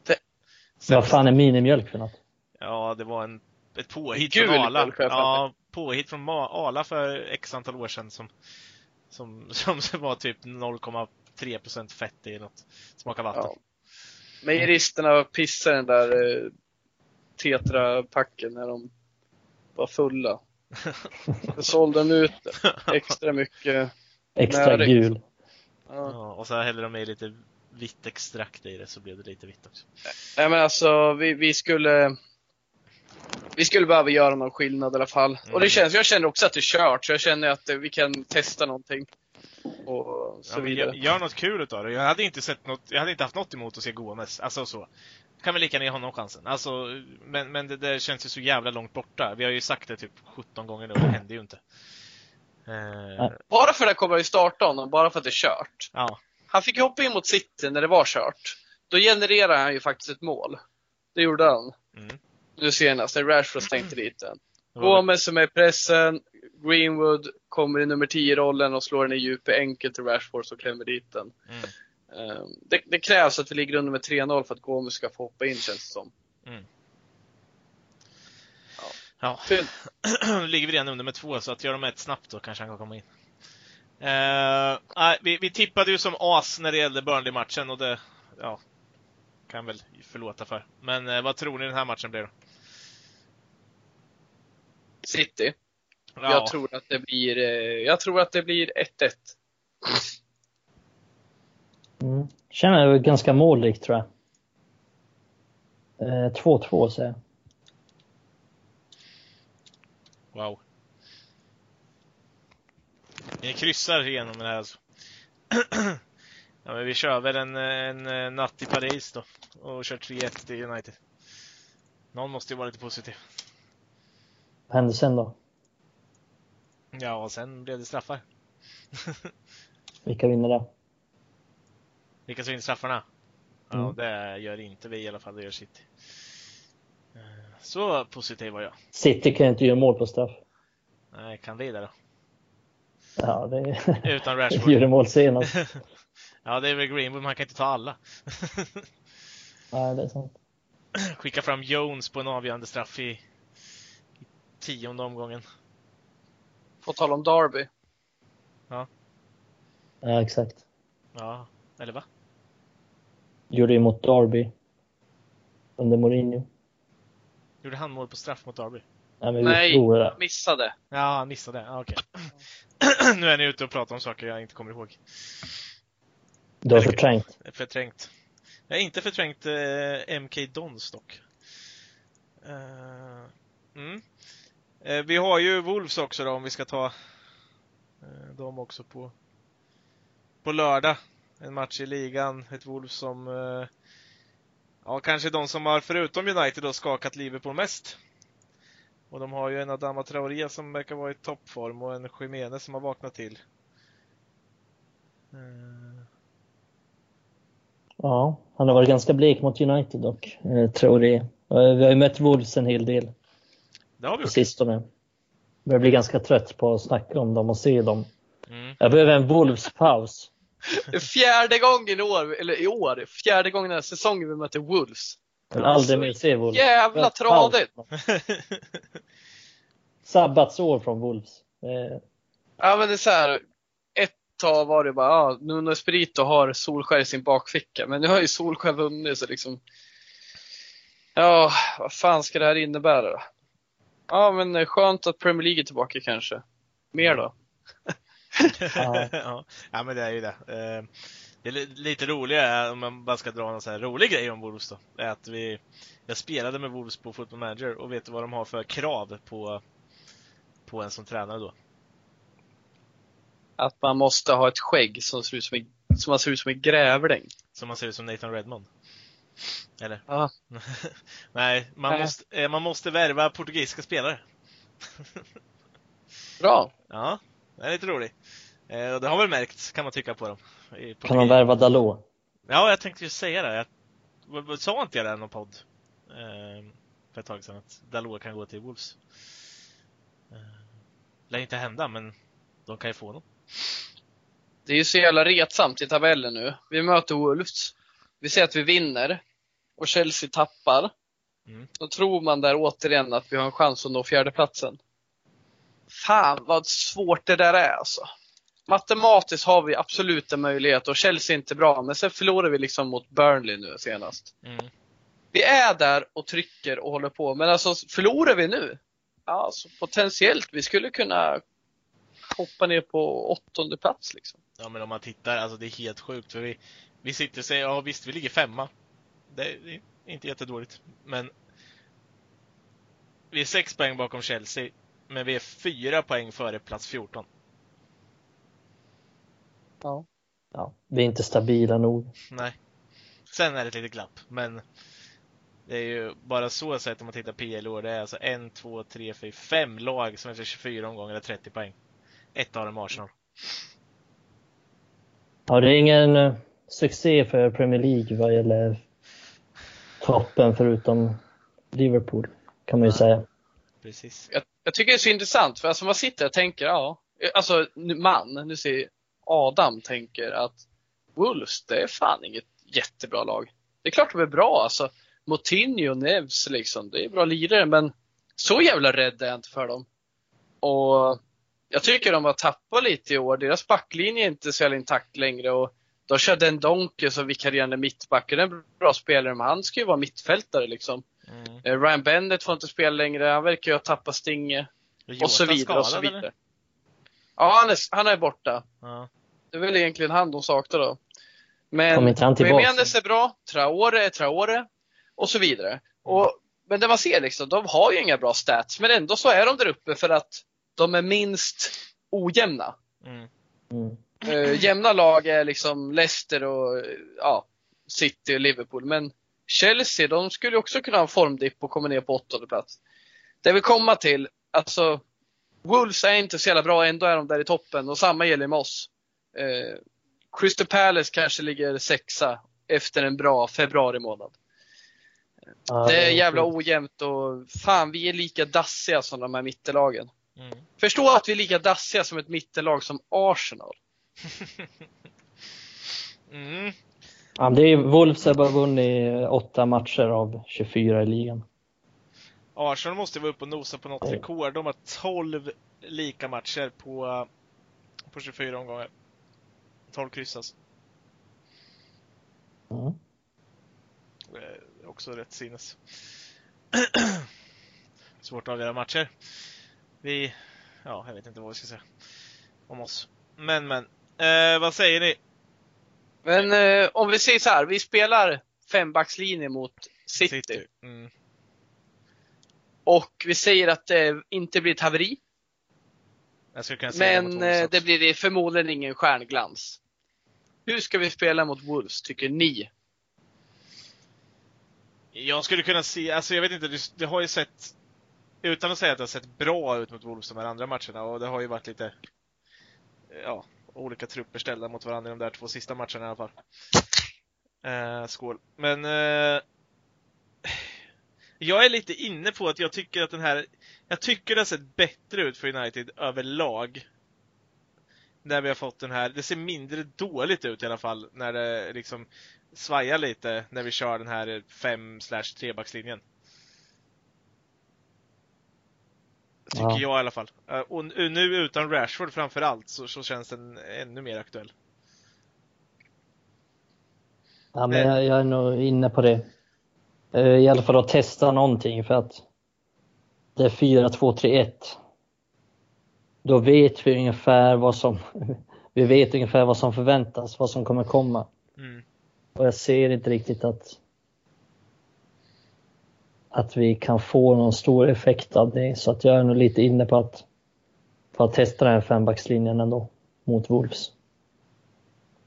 C: Vad fan är minimjölk för något?
A: Ja, det var en ett påhit
B: Gul
A: från Ala.
B: bollchef,
A: Ja, påhit från Ala för x antal år sedan som, som, som var typ 0,3% fett i något. Smakar vatten.
B: Ja. Mejeristerna pissade den där eh, tetrapacken när de var fulla. Då sålde de ut extra mycket.
C: Extra
B: Närigt.
C: gul.
B: Ja.
A: Ja, och så häller de i lite vitt extrakt i det så blev det lite vitt också.
B: Nej men alltså, vi, vi skulle vi skulle behöva göra någon skillnad i alla fall. Och
A: Mm.
B: det känns, jag känner också att det är kört, så jag känner att vi kan testa någonting. Och så
A: Ja,
B: vidare.
A: gör, gör något kul utav det. Jag hade inte sett något, jag hade inte haft något emot att se Gomes. Alltså så. Kan väl lika gärna ge honom chansen. Alltså, men, men det där känns ju så jävla långt borta. Vi har ju sagt det typ 17 gånger nu och det händer ju inte. Eh,
B: Bara för det kommer vi starta honom, bara för att det är kört.
A: ja.
B: Han fick ju hoppa in mot City när det var kört. Då genererade han ju faktiskt ett mål. Det gjorde han.
A: Mm.
B: Nu senast, när Rashford stänkte dit den. Gomes som är i pressen, Greenwood kommer i nummer 10-rollen och slår den i djupet enkelt till Rashford som klämmer dit den.
A: Mm.
B: Ehm, Det, det krävs att vi ligger under med 3-0 för att Gomes ska få hoppa in känns det som.
A: Ja.
B: Synd.
A: Nu ligger vi redan under med två, så att gör de ett snabbt då kanske han kan komma in. Nej, vi, vi tippade ju som as när det gällde Burnley-matchen och det, ja, kan väl förlåta för. Men eh, vad tror ni den här matchen blir då?
B: City.
A: Ja,
B: Jag tror att det blir, eh, jag tror att det blir 1-1.
C: Mm. Känner det ganska målrikt tror jag. Eh, 2-2 säger jag.
A: Wow. Ni kryssar igenom det här alltså. ja, men vi kör väl en, en, eh, natt i Paris då. Och kör 3-1 till United. Någon måste ju vara lite positiv.
C: Vad händer sen då?
A: Ja, och sen blev det straffar.
C: Vilka vinner det?
A: Vilka som vinner straffarna? Ja,
C: Mm.
A: det gör inte vi i alla fall, det gör City. Eh, Så positiv var jag.
C: City kan inte göra mål på straff.
A: Nej, kan vi det då?
C: Ja, det
A: Utan Rashford.
C: gjorde mål senast.
A: ja, det är väl Greenwood, men han kan inte ta alla.
C: Nej, det är sant.
A: Skicka fram Jones på en avgörande straff i, i tionde omgången.
B: På tal om Derby.
C: Ja, exakt.
A: Ja, eller va?
C: Gjorde ju mot Derby. Under Mourinho.
A: Gjorde han mål på straff mot Derby?
C: Ja,
B: Nej,
C: förlorade.
B: missade.
A: Ja, han missade. Ja, okej. nu är ni ute och pratar om saker jag inte kommer ihåg.
C: Du har förträngt.
A: Förträngt. Jag har inte förträngt eh, MK Dons dock. Eh, mm eh, vi har ju Wolves också då, om vi ska ta eh, dem också på, på lördag. En match i ligan. Ett Wolves som eh, Ja, kanske de som har förutom United då skakat Liverpool mest. Och de har ju en Adama Traoré som verkar vara i toppform och en Jiménez som har vaknat till. Eh.
C: Ja, han har varit ganska blek mot United dock, eh, Traoré. Eh, vi har ju mött Wolves en hel del
A: det har vi gjort.
C: sistone. Jag blir ganska trött på att snacka om dem och se dem.
A: Mm.
C: Jag behöver en Wolves-paus.
B: Fjärde gången i år, eller i år, fjärde gången den här säsongen vi möter Wolves.
C: Jag vill aldrig mer se Wolves.
B: Jävla tradigt!
C: Sabbatsår från Wolves. Eh,
B: Ja men det är så här. Ett tag var det bara, ja, Nuno Espirito har Solskär i sin bakficka. Men nu har ju Solskär vunnit så liksom. Ja, vad fan ska det här innebära då? Ja men skönt att Premier League är tillbaka kanske. Mer då?
C: Ja.
A: ja. men det är ju det. Eh, Det lite roliga, om man bara ska dra någon så här rolig grej om Wolves då, är att vi, jag spelade med Wolves på Football Manager och vet du vad de har för krav på, på en som tränare då?
B: Att man måste ha ett skägg som ser ut som, en, som man ser ut som en grävling.
A: Som man ser ut som Nathan Redmond. Eller?
B: Ja.
A: Nej, man,
B: Nej.
A: Måste, eh, man måste värva portugisiska spelare.
B: Bra!
A: Ja, det är lite roligt. Eh, och det har väl märkts, kan man tycka på dem.
C: Kan man värva Dalot?
A: Ja, jag tänkte ju säga det. Jag, sa inte jag det i någon podd? Eh, för ett tag sedan, att Dalot kan gå till Wolves. Eh, lär inte hända, men de kan ju få honom.
B: Det är ju så jävla retsamt i tabellen nu. Vi möter Wolves. Vi ser att vi vinner. Och Chelsea tappar.
A: Mm.
B: Då tror man där återigen att vi har en chans att nå fjärdeplatsen. Fan vad svårt det där är alltså. Matematiskt har vi absolut en möjlighet och Chelsea är inte bra, men sen förlorar vi liksom mot Burnley nu senast.
A: Mm.
B: Vi är där och trycker och håller på, men alltså förlorar vi nu? Ja, alltså, potentiellt, vi skulle kunna hoppa ner på åttonde plats liksom.
A: Ja men om man tittar, alltså det är helt sjukt för vi, vi sitter och säger, ja visst vi ligger femma. Det är, är inte jättedåligt. Men vi är sex poäng bakom Chelsea, men vi är fyra poäng före plats 14.
B: Ja.
C: Ja, vi är inte stabila nog.
A: Nej. Sen är det ett litet glapp, men det är ju bara så sett om man tittar PL år. Det är alltså en, två, tre, fyra, fem lag som efter 24 omgångar har 30 poäng. Ett av dem är Arsenal.
C: Ja, det är ingen eh, succé för Premier League vad gäller toppen förutom Liverpool, kan man ju
A: Nej.
C: säga.
A: Precis.
B: Jag, jag tycker det är så intressant, för alltså man sitter och tänker, ja, alltså nu- man, nu ser Adam tänker att Wolves, det är fan inget jättebra lag. Det är klart de är bra alltså. Moutinho, Neves liksom, det är bra lirare men så jävla rädd är jag inte för dem. Och jag tycker de har tappat lite i år. Deras backlinje är inte så jävla intakt längre och de kör den Donke som vikarierande mittback. Det är en bra spelare men han ska ju vara mittfältare liksom.
A: Mm.
B: Eh, Ryan Bennett får inte spela längre, han verkar ju ha tappat stinget. Och så vidare och så vidare.
A: eller?
B: Ja, han är, han är borta.
A: Ja.
B: Det är väl egentligen han de saknar då. Men? Jimenez är bra, Traore är Traore och så vidare. Och, men det man ser liksom, de har ju inga bra stats, men ändå så är de där uppe för att de är minst ojämna.
A: Mm.
C: Mm.
B: Uh, jämna lag är liksom Leicester och eh, ja, City och Liverpool. Men Chelsea, de skulle också kunna ha en formdipp och komma ner på åttonde plats. Det vi komma till, alltså Wolves är inte så jävla bra, ändå är de där i toppen och samma gäller med oss. Eh, Crystal Palace kanske ligger sexa efter en bra februari månad.
C: Ja,
B: Det är jävla ojämnt och fan vi är lika dassiga som de här mittenlagen.
A: Mm.
B: Förstå att vi är lika dassiga som ett mittenlag som Arsenal.
A: Mm.
C: Ja, det är, Wolves har bara vunnit åtta matcher av 24 i ligan.
A: Arsenal måste vara uppe och nosa på något rekord. De har 12 lika matcher på, på 24 omgångar. 12 kryss alltså.
C: Mm.
A: Eh, också rätt sinnes. Svårt att avgöra matcher. Vi, ja, jag vet inte vad vi ska säga om oss. Men, men. Eh, vad säger ni?
B: Men eh, om vi säger så här, vi spelar fembackslinje mot City.
A: Mm.
B: Och vi säger att det inte blir ett haveri. Men eh,
A: också.
B: det blir det förmodligen ingen stjärnglans. Hur ska vi spela mot Wolves, tycker ni?
A: Jag skulle kunna se, alltså jag vet inte, det, det har ju sett, utan att säga att det har sett bra ut mot Wolves de här andra matcherna och det har ju varit lite, ja, olika trupper ställda mot varandra i de där två sista matcherna i alla fall. Eh, skål. Men eh, jag är lite inne på att jag tycker att den här, jag tycker det har sett bättre ut för United överlag. När vi har fått den här, det ser mindre dåligt ut i alla fall när det liksom svajar lite när vi kör den här 5 3 backslinjen. Tycker
C: Ja.
A: jag i alla fall. Eh, Och nu utan Rashford framför allt så, så känns den ännu mer aktuell.
C: Ja, men jag, jag är nog inne på det. Eh, I alla fall att testa någonting för att det är 4-2-3-1. Då vet vi ungefär vad som vi vet ungefär vad som förväntas, vad som kommer komma.
A: Mm.
C: Och jag ser inte riktigt att att vi kan få någon stor effekt av det. Så att jag är nog lite inne på att, på att testa den här fembackslinjen ändå mot Wolves.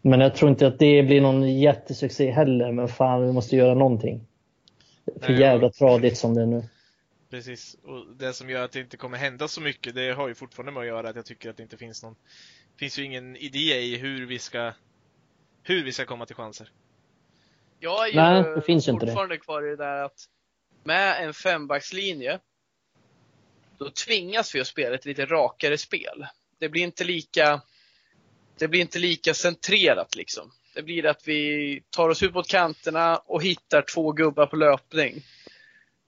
C: Men jag tror inte att det blir någon jättesuccé heller. Men fan, vi måste göra någonting. För
A: Nej,
C: jävla tradigt som det är nu.
A: Precis. Och det som gör att det inte kommer hända så mycket, det har ju fortfarande med att göra att jag tycker att det inte finns någon, finns ju ingen idé i hur vi ska, hur vi ska komma till chanser.
B: Jag är ju
C: Nej, det finns inte det.
B: fortfarande kvar i det där att med en fembackslinje då tvingas vi att spela ett lite rakare spel. Det blir inte lika det blir inte lika centrerat liksom. Det blir att vi tar oss ut mot kanterna och hittar två gubbar på löpning.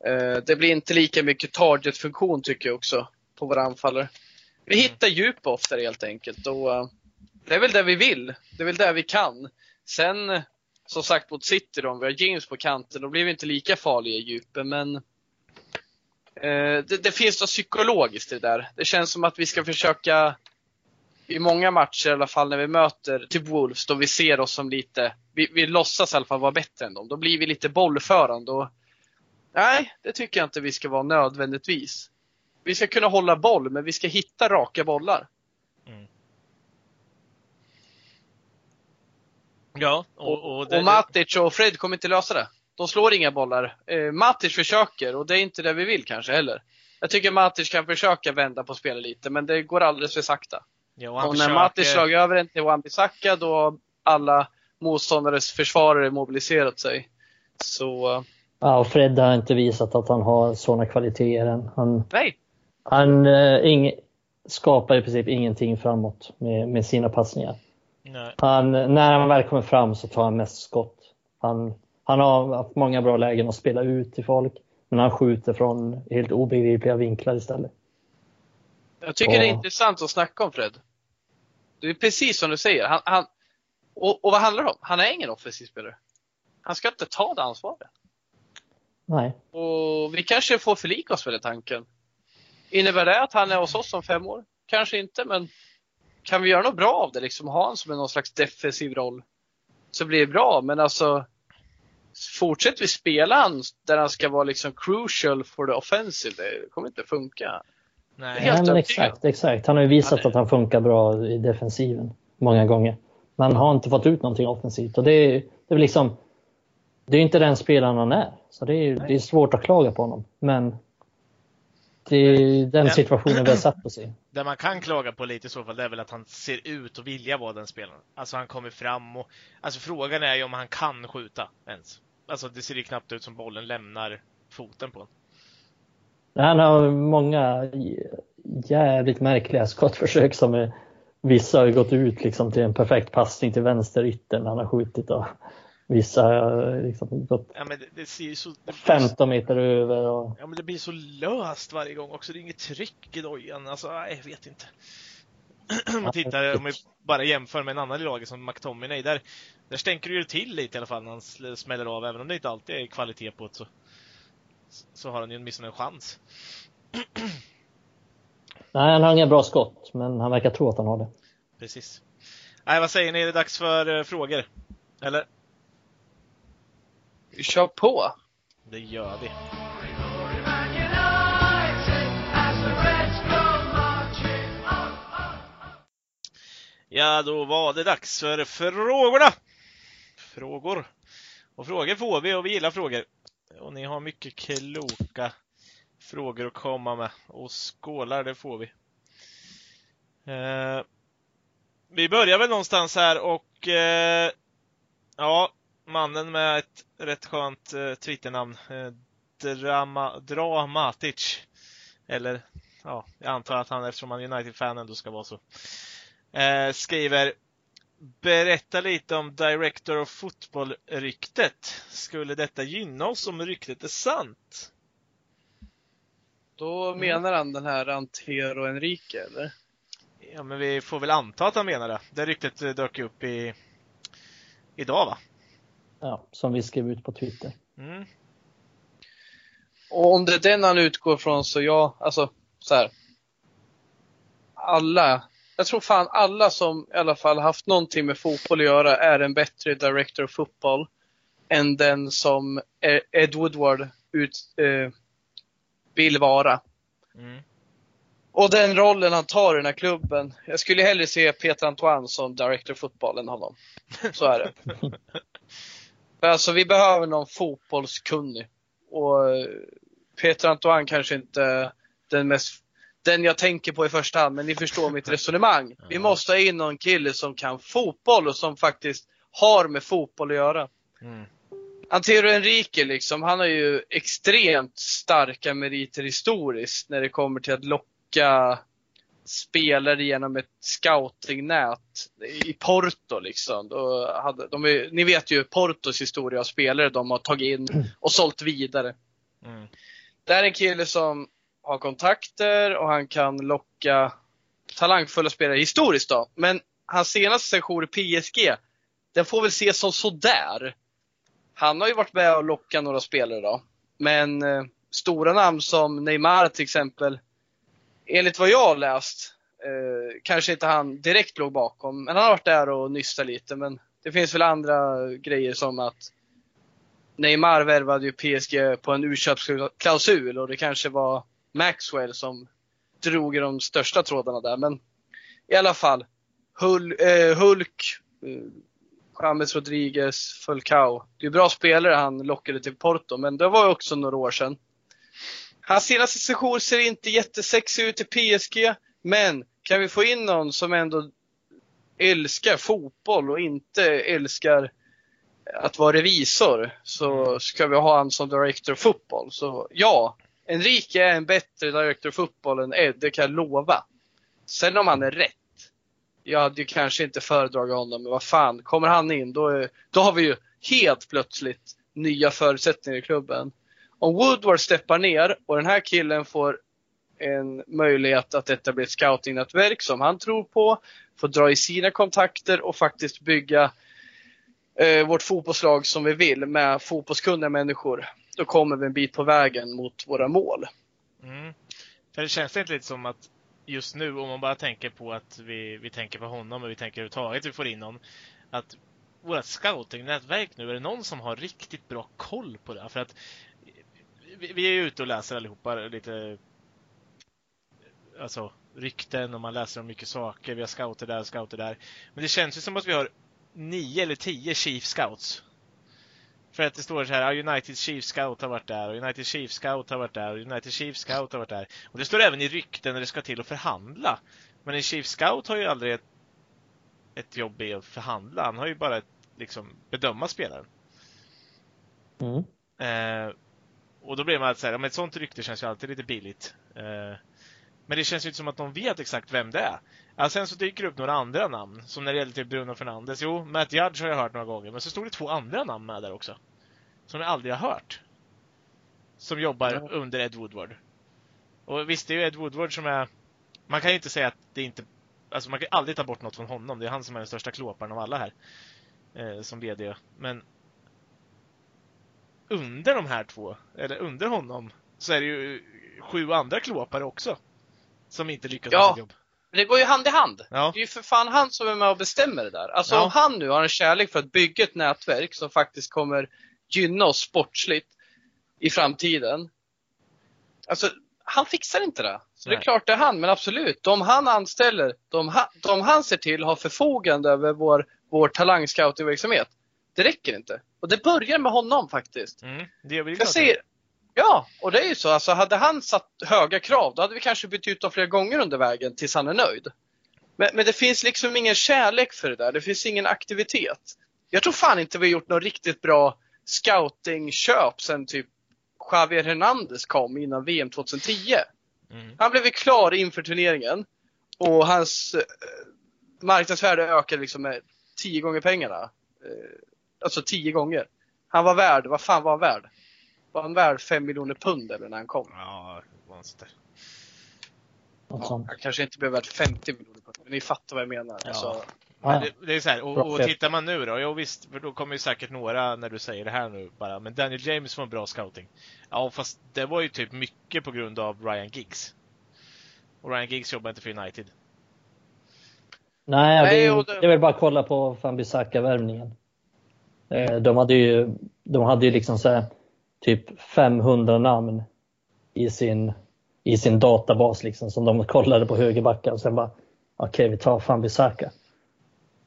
B: Eh, det blir inte lika mycket target-funktion tycker jag också på våra anfallare. Vi
A: Mm.
B: hittar djup oftare helt enkelt och eh, det är väl det vi vill. Det är väl det vi kan. Sen som sagt mot City då, om vi har James på kanten, då blir vi inte lika farliga i djupen men eh, det, det finns något psykologiskt i det där. Det känns som att vi ska försöka i många matcher i alla fall när vi möter typ Wolves då vi ser oss som lite, vi, vi låtsas i alla fall vara bättre än dem. Då blir vi lite bollförande och nej, det tycker jag inte vi ska vara nödvändigtvis. Vi ska kunna hålla boll, men vi ska hitta raka bollar.
A: Ja, och,
B: Och,
A: och, det,
B: och Matic och Fred kommer inte lösa det. De slår inga bollar. Eh, Matic försöker och det är inte det vi vill kanske heller. Jag tycker Matic kan försöka vända på spelet lite, men det går alldeles för sakta.
A: ja, och
B: Och när
A: försöker,
B: Matic slagit över den till Wan-Bissaka då har alla motståndares försvarare mobiliserat sig. Så,
C: Ja, och Fred har inte visat att han har sådana kvaliteter än. Han,
B: nej.
C: han eh, ing, skapar i princip ingenting framåt med, med sina passningar.
A: Nej.
C: Han, när han väl kommer fram så tar han mest skott. Han, han har haft många bra lägen att spela ut till folk, men han skjuter från helt obegripliga vinklar istället.
B: Jag tycker det är intressant att snacka om Fred. Det är precis som du säger. Han, han, och, och vad handlar det om? Han är ingen offensiv spelare. Han ska inte ta det ansvaret.
C: Nej,
B: Och vi kanske får förlika oss med den tanken. Innebär det att han är hos oss om fem år? Kanske inte, men kan vi göra något bra av det? Liksom ha honom som någon slags defensiv roll. Så blir det bra, men alltså Fortsätter vi spela han där han ska vara liksom crucial for the offensive, det kommer inte funka.
A: Nej.
C: Nej men exakt, exakt. Han har ju visat
B: är-
C: att han funkar bra i defensiven många gånger. Men har inte fått ut någonting offensivt och det är, det är liksom det är inte den spelaren han är. Så det är, det är svårt att klaga på honom. Men det är den situationen vi har satt oss i.
A: Det man kan klaga på lite i så fall, det är väl att han ser ut att vilja vara den spelaren. Alltså han kommer fram och, alltså frågan är ju om han kan skjuta ens. Alltså det ser ju knappt ut som bollen lämnar foten på honom.
C: Han har många jävligt märkliga skottförsök som är, vissa har ju gått ut liksom till en perfekt passning till vänsteryttern när han har skjutit och vissa liksom gått
A: Ja men det, det ser ju så... Det blir,
C: 15 meter över. Och,
A: ja men det blir så löst varje gång också. Det är inget tryck i dojan. Alltså, jag vet inte. om man tittar, om vi bara jämför med en annan i laget som McTominay, där, där stänker det ju till lite i alla fall när han smäller av. Även om det inte alltid är kvalitet på det så, så har han ju åtminstone en chans.
C: nej, han har inga bra skott, men han verkar tro att han har det.
A: Precis. Nej, vad säger ni? Är det dags för eh, frågor? Eller?
B: Vi kör på!
A: Det gör vi. Ja, då var det dags för frågorna! Frågor. Och frågor får vi och vi gillar frågor. Och ni har mycket kloka frågor att komma med. Och skålar, det får vi. Eh, vi börjar väl någonstans här och eh, ja, mannen med ett rätt skönt eh, Twitternamn. Eh, Drama, Dramatic. Eller, ja, jag antar att han eftersom han är United-fan ändå ska vara så. Eh, skriver Berätta lite om Director of Football-ryktet. Skulle detta gynna oss om ryktet är sant?
B: Då menar han den här Antero Enrique, eller?
A: Ja, men vi får väl anta att han menar det. Det ryktet eh, dök ju upp i idag va?
C: Ja, som vi skrev ut på Twitter.
A: Mm.
B: Och om det är den han utgår från så ja, alltså så här. Alla, jag tror fan alla som i alla fall haft någonting med fotboll att göra är en bättre director of football än den som eh, Ed Woodward ut, eh, vill vara.
A: Mm.
B: Och den rollen han tar i den här klubben. Jag skulle hellre se Peter Antoine som director of football än honom. Så är det. Alltså vi behöver någon fotbollskunnig. Och eh, Peter Antoine kanske inte den mest den jag tänker på i första hand, men ni förstår mitt resonemang. Vi måste ha in någon kille som kan fotboll och som faktiskt har med fotboll att göra.
A: Mm.
B: Antero Enrique liksom, han har ju extremt starka meriter historiskt när det kommer till att locka spelare genom ett scoutingnät i Porto liksom. Då hade, de är, ni vet ju Portos historia av spelare de har tagit in och sålt vidare.
A: Mm.
B: Det är en kille som har kontakter och han kan locka talangfulla spelare historiskt då. Men hans senaste session i PSG, den får väl ses som sådär. Han har ju varit med och lockat några spelare då. Men eh, stora namn som Neymar till exempel, enligt vad jag har läst, eh, kanske inte han direkt låg bakom. Men han har varit där och nystat lite. Men det finns väl andra grejer som att Neymar värvade ju PSG på en urköpsklausul och det kanske var Maxwell som drog i de största trådarna där. Men i alla fall, Hul, eh, Hulk, eh, James Rodriguez, Fulcao. Det är bra spelare han lockade till Porto, men det var ju också några år sedan. Hans senaste session ser inte jättesexig ut i PSG, men kan vi få in någon som ändå älskar fotboll och inte älskar att vara revisor så ska vi ha han som director of football. Så ja, Enrique är en bättre director of football än Ed, det kan jag lova. Sen om han är rätt. Jag hade ju kanske inte föredragit honom, men vad fan, kommer han in då, då har vi ju helt plötsligt nya förutsättningar i klubben. Om Woodward steppar ner och den här killen får en möjlighet att etablera ett scoutingnätverk som han tror på, får dra i sina kontakter och faktiskt bygga eh, vårt fotbollslag som vi vill med fotbollskunniga människor. Då kommer vi en bit på vägen mot våra mål.
A: Mm. För det känns inte lite som att just nu, om man bara tänker på att vi, vi tänker på honom och vi tänker överhuvudtaget vi får in någon, att vårt scoutingnätverk nu, är det någon som har riktigt bra koll på det? För att vi, vi är ute och läser allihopa lite alltså rykten och man läser om mycket saker. Vi har scouter där och scouter där. Men det känns ju som att vi har nio eller tio chief scouts. För att det står så här, United Chief Scout har varit där, och United Chief Scout har varit där, och United Chief Scout har varit där. Och det står även i rykten när det ska till att förhandla. Men en Chief Scout har ju aldrig ett, ett jobb i att förhandla. Han har ju bara ett, liksom, bedöma spelaren.
C: Mm.
A: Eh, och då blir man så här, ja, men ett sånt rykte känns ju alltid lite billigt. Eh, men det känns ju inte som att de vet exakt vem det är. Ja, sen så dyker det upp några andra namn, som när det gäller typ Bruno Fernandes. Jo, Matt Judge har jag hört några gånger, men så stod det två andra namn med där också. Som jag aldrig har hört. Som jobbar
B: Ja.
A: under Ed Woodward. Och visst, det är ju Ed Woodward som är... Man kan ju inte säga att det inte... Alltså man kan aldrig ta bort något från honom. Det är han som är den största klåparen av alla här. Eh, som VD. Men under de här två, eller under honom, så är det ju sju andra klåpare också. Som inte lyckas med
B: Ja.
A: sitt jobb.
B: Men det går ju hand i hand.
A: Ja.
B: Det är ju för fan han som är med och bestämmer det där. Alltså
A: Ja.
B: om han nu har en kärlek för att bygga ett nätverk som faktiskt kommer gynna oss sportsligt i framtiden. Alltså, han fixar inte det. Så det
A: Nej.
B: är klart det är han, men absolut. De han anställer, de, ha, de han ser till har förfogande över vår, vår talangscoutingverksamhet. Det räcker inte. Och det börjar med honom faktiskt.
A: Mm, det vi
B: Jag ser, ja, och det är ju så. Alltså, hade han satt höga krav, då hade vi kanske bytt ut dem flera gånger under vägen tills han är nöjd. Men, men det finns liksom ingen kärlek för det där. Det finns ingen aktivitet. Jag tror fan inte vi har gjort något riktigt bra scoutingköp sen typ Javier Hernandez kom innan VM 2010.
A: Mm.
B: Han blev ju klar inför turneringen och hans eh, marknadsvärde ökade liksom med tio gånger pengarna. Eh, alltså tio gånger. Han var värd, vad fan var han värd? Var han värd fem miljoner pund eller när han kom?
A: Ja, var.
C: Något sånt.
B: Han kanske inte blev värd 50 miljoner pund, men ni fattar vad jag menar.
A: Ja.
B: Alltså,
A: Men
C: Ja.
A: det, det är så här, och, och tittar man nu då, jo visst, för då kommer ju säkert några när du säger det här nu bara, men Daniel James får en bra scouting. Ja, fast det var ju typ mycket på grund av Ryan Giggs. Och Ryan Giggs jobbar inte för United.
C: Nej, det,
B: Nej,
C: är,
B: och det-
C: det är väl bara att kolla på Fambisaka-värvningen. Eh, de hade ju, de hade ju liksom så här, typ 500 namn i sin, i sin databas liksom, som de kollade på högerbackar och sen bara okej, vi tar Fambisaka.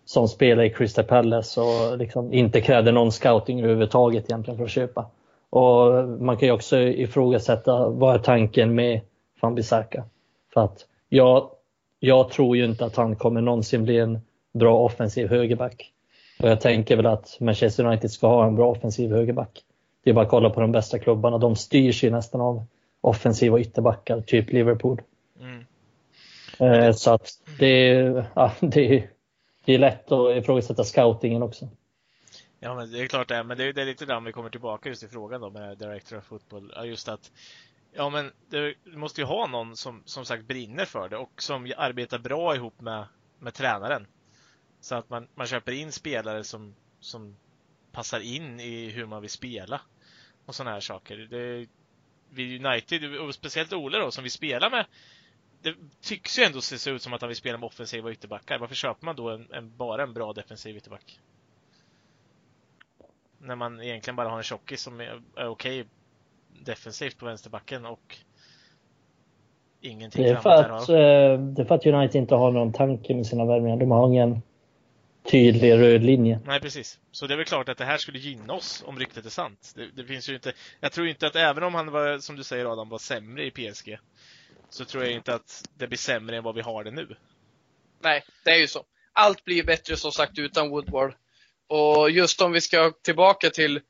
C: Som spelar i Crystal Palace och liksom inte krävde någon scouting överhuvudtaget egentligen för att köpa. Och man kan ju också ifrågasätta vad är tanken med Fambisaka? För att jag, jag tror ju inte att han kommer någonsin bli en bra offensiv högerback. Och jag tänker väl att Manchester United ska ha en bra offensiv högerback. Det är bara att kolla på de bästa klubbarna. De styrs ju nästan av offensiva ytterbackar, typ Liverpool.
A: Mm.
C: Eh, så att det, är- ja, det, är- det är lätt att ifrågasätta scoutingen också.
A: Ja, men det är klart det är. Men det är, det är lite där vi kommer tillbaka just till frågan då med Director of Football. Just att Ja, men du måste ju ha någon som som sagt brinner för det och som arbetar bra ihop med, med tränaren. Så att man, man köper in spelare som, som passar in i hur man vill spela och sådana här saker. Det, vid United, och speciellt Ole då, som vi spelar med det tycks ju ändå se ut som att han vill spela med offensiva ytterbackar. Varför köper man då en, en, bara en bra defensiv ytterback? När man egentligen bara har en tjockis som är, är okej defensivt på vänsterbacken och ingenting
C: det är, för att, eh, det är för att United inte har någon tanke med sina värvningar. De har ingen tydlig röd linje.
A: Nej, precis. Så det är väl klart att det här skulle gynna oss om ryktet är sant. Det, det finns ju inte, jag tror inte att även om han var, som du säger Adam, var sämre i PSG, så tror jag inte att det blir sämre än vad vi har det nu.
B: Nej, det är ju så. Allt blir bättre som sagt utan Woodward. Och just om vi ska tillbaka till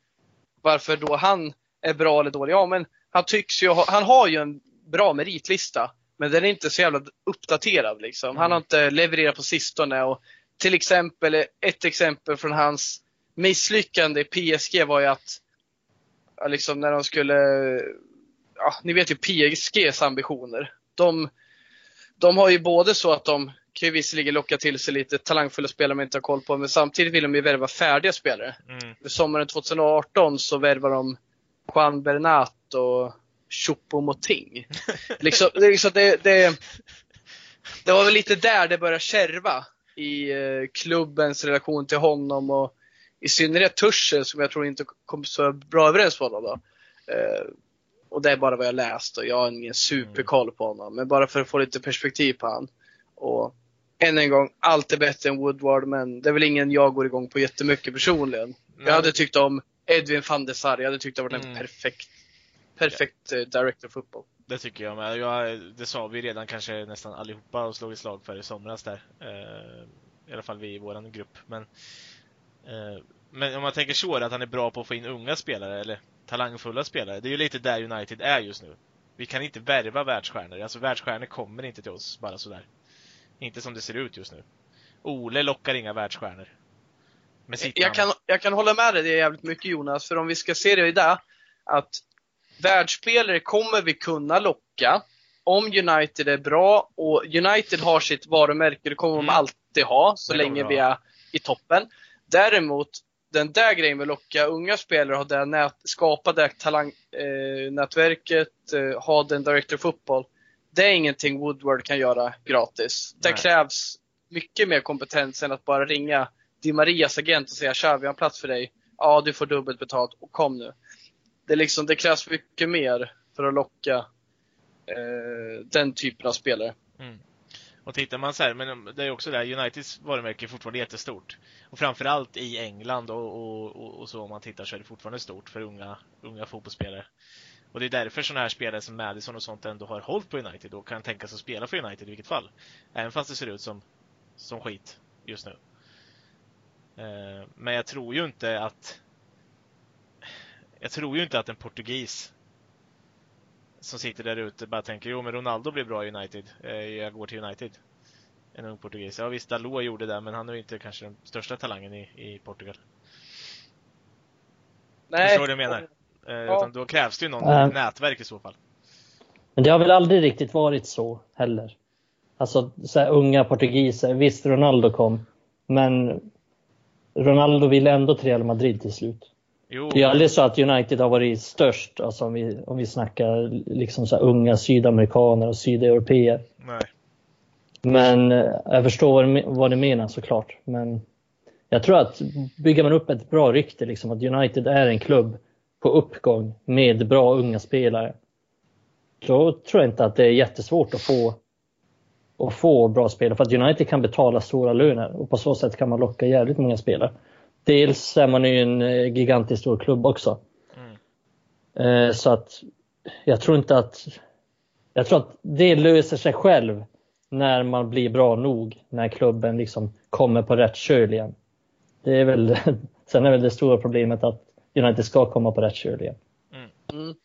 B: varför då han är bra eller dålig. Ja, men han tycks ju ha, han har ju en bra meritlista. Men den är inte så jävla uppdaterad liksom. Mm. Han har inte levererat på sistone och till exempel, ett exempel från hans misslyckande i PSG var ju att, liksom när de skulle, ja, ni vet ju PSGs ambitioner. De, de har ju både så att de kan ju visserligen locka till sig lite talangfulla spelare man inte har koll på, men samtidigt vill de ju värva färdiga spelare. Mm. Sommaren 2018 så värvar de Juan Bernat och Choupo-Moting. liksom, liksom det, det, det var väl lite där det började kärva i eh, klubbens relation till honom och i synnerhet Tursel som jag tror inte kom så bra överens med honom. Då. Eh, och det är bara vad jag läst och jag har ingen superkoll på honom. Men bara för att få lite perspektiv på honom. Och än en gång, allt är bättre än Woodward men det är väl ingen jag går igång på jättemycket personligen. Jag hade tyckt om Edwin van der Sar, jag hade tyckt det var en mm. perfekt, perfekt yeah. director football.
A: Det tycker jag med. Jag, det sa vi redan kanske nästan allihopa och slog ett slag för i somras där. Eh, I alla fall vi i våran grupp. Men, eh, men om man tänker så, att han är bra på att få in unga spelare eller talangfulla spelare. Det är ju lite där United är just nu. Vi kan inte värva världsstjärnor. Alltså världsstjärnor kommer inte till oss bara sådär. Inte som det ser ut just nu. Ole lockar inga världsstjärnor.
B: Jag kan, jag kan hålla med dig det jävligt mycket Jonas, för om vi ska se det i det, att världsspelare kommer vi kunna locka om United är bra och United har sitt varumärke, det kommer mm. de alltid ha så länge vi är i toppen. Däremot, den där grejen med att locka unga spelare, ha det nät, skapa det talangnätverket, eh, eh, ha den director football. Det är ingenting Woodward kan göra gratis. Det krävs mycket mer kompetens än att bara ringa Di Marias agent och säga tja, vi har en plats för dig. Ja, du får dubbelt betalt och kom nu det, liksom, det krävs mycket mer för att locka eh, den typen av spelare.
A: Mm. Och tittar man så här, men det är också där, Uniteds varumärke är fortfarande jättestort. Och framförallt i England och, och, och, och, så om man tittar så är det fortfarande stort för unga, unga fotbollsspelare. Och det är därför sådana här spelare som Madison och sånt ändå har hållit på United och kan tänka sig att spela för United i vilket fall. Även fast det ser ut som, som skit just nu. Eh, men jag tror ju inte att jag tror ju inte att en portugis som sitter där ute bara tänker jo men Ronaldo blir bra i United. Eh, jag går till United. En ung portugis. Ja visst, Dalot gjorde det men han är ju inte kanske den största talangen i, i Portugal. Nej. Förstår du vad jag menar? Eh, ja. Utan då krävs det ju någon äh. nätverk i så fall.
C: Men det har väl aldrig riktigt varit så heller. Alltså så här, unga portugiser. Visst, Ronaldo kom. Men Ronaldo ville ändå till Real Madrid till slut. Jo. Det är aldrig så att United har varit störst, alltså om, vi, om vi snackar liksom så unga sydamerikaner och sydeuropeer.
A: Nej.
C: Men eh, jag förstår vad ni menar såklart. Men jag tror att bygger man upp ett bra rykte, liksom, att United är en klubb på uppgång med bra unga spelare. Då tror jag inte att det är jättesvårt att få, att få bra spelare. För att United kan betala stora löner och på så sätt kan man locka jävligt många spelare. Dels är man ju en eh, gigantiskt stor klubb också. Mm. Eh, så att jag tror inte att jag tror att det löser sig själv när man blir bra nog, när klubben liksom kommer på rätt köl igen. Det är väl, sen är väl det stora problemet att United ska komma på rätt köl igen.
B: Mm. Mm.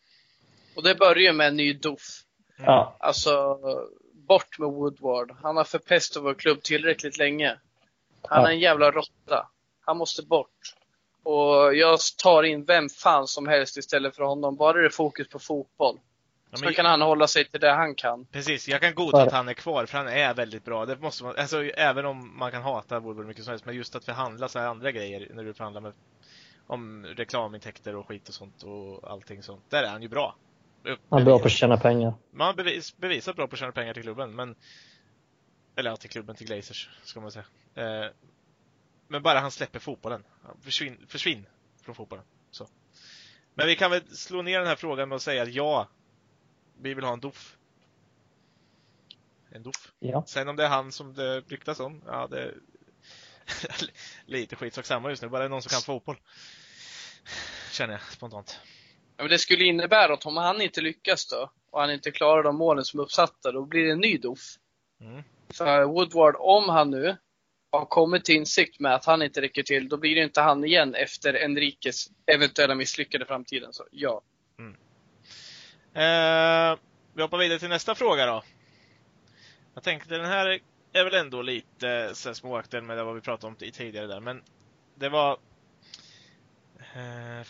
B: Och det börjar med en ny doff.
C: Ja.
B: Alltså, bort med Woodward. Han har förpestat vår klubb tillräckligt länge. Han ja. är en jävla råtta. Han måste bort. Och jag tar in vem fan som helst istället för honom. Bara det är fokus på fotboll.
A: Ja,
B: Så
A: men-
B: kan han hålla sig till det han kan.
A: Precis, jag kan godta att han är kvar, för han är väldigt bra. Det måste man, alltså, även om man kan hata Woodward mycket som helst, men just att förhandla så här andra grejer när du förhandlar med, om reklamintäkter och skit och sånt och allting sånt. Där är han ju bra.
C: Han är bra på att tjäna pengar.
A: Man bevis, bevisat bra på att tjäna pengar till klubben, men... Eller ja, till klubben, till Glazers, ska man säga. Eh, men bara han släpper fotbollen. Försvinn, försvinn från fotbollen. Så. Men vi kan väl slå ner den här frågan med att säga att ja, vi vill ha en doff. En doff.
C: Ja.
A: Sen om det är han som det ryktas om, ja det... Lite skitsak samma just nu, bara det är någon som kan fotboll. Känner jag spontant.
B: Ja, men det skulle innebära att om han inte lyckas då, och han inte klarar de målen som är uppsatta, då blir det en ny doff.
A: Mm.
B: För Woodward, om han nu har kommit till insikt med att han inte räcker till, då blir det inte han igen efter Enriques eventuella misslyckade framtiden. Så ja. Mm.
A: Eh, vi hoppar vidare till nästa fråga då. Jag tänkte den här är väl ändå lite så småaktuell med det vad vi pratade om tidigare där, men det var eh,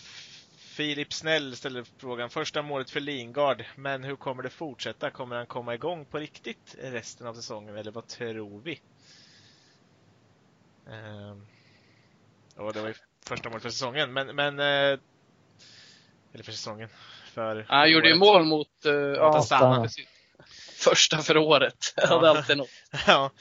A: Filip Snäll ställde frågan. Första målet för Lingard, men hur kommer det fortsätta? Kommer han komma igång på riktigt resten av säsongen, eller vad tror vi? Eh, ja, det var ju första målet för säsongen, men, men eh, eller för säsongen. För
B: Han gjorde ju mål mot, uh, ja,
A: Astana.
B: första för året. Ja. det är alltid något.
A: Ja.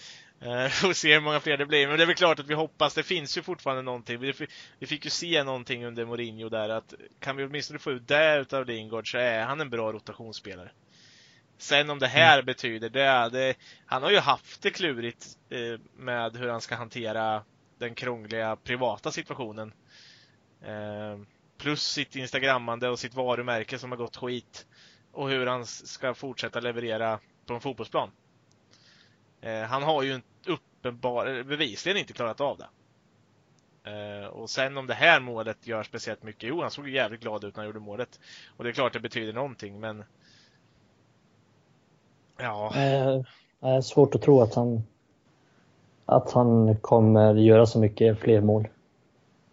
A: Eh, Vi får se hur många fler det blir, men det är väl klart att vi hoppas. Det finns ju fortfarande någonting. Vi fick, vi fick ju se någonting under Mourinho där att kan vi åtminstone få ut det utav Lingard så är han en bra rotationsspelare. Sen om det här betyder det, det, han har ju haft det klurigt eh, med hur han ska hantera den krångliga privata situationen. Eh, plus sitt instagrammande och sitt varumärke som har gått skit. Och hur han ska fortsätta leverera på en fotbollsplan. Eh, han har ju en uppenbar, bevisligen inte klarat av det. Eh, och sen om det här målet gör speciellt mycket, jo han såg ju jävligt glad ut när han gjorde målet. Och det är klart det betyder någonting men Ja,
C: Eh, Det är svårt att tro att han, att han kommer göra så mycket fler mål.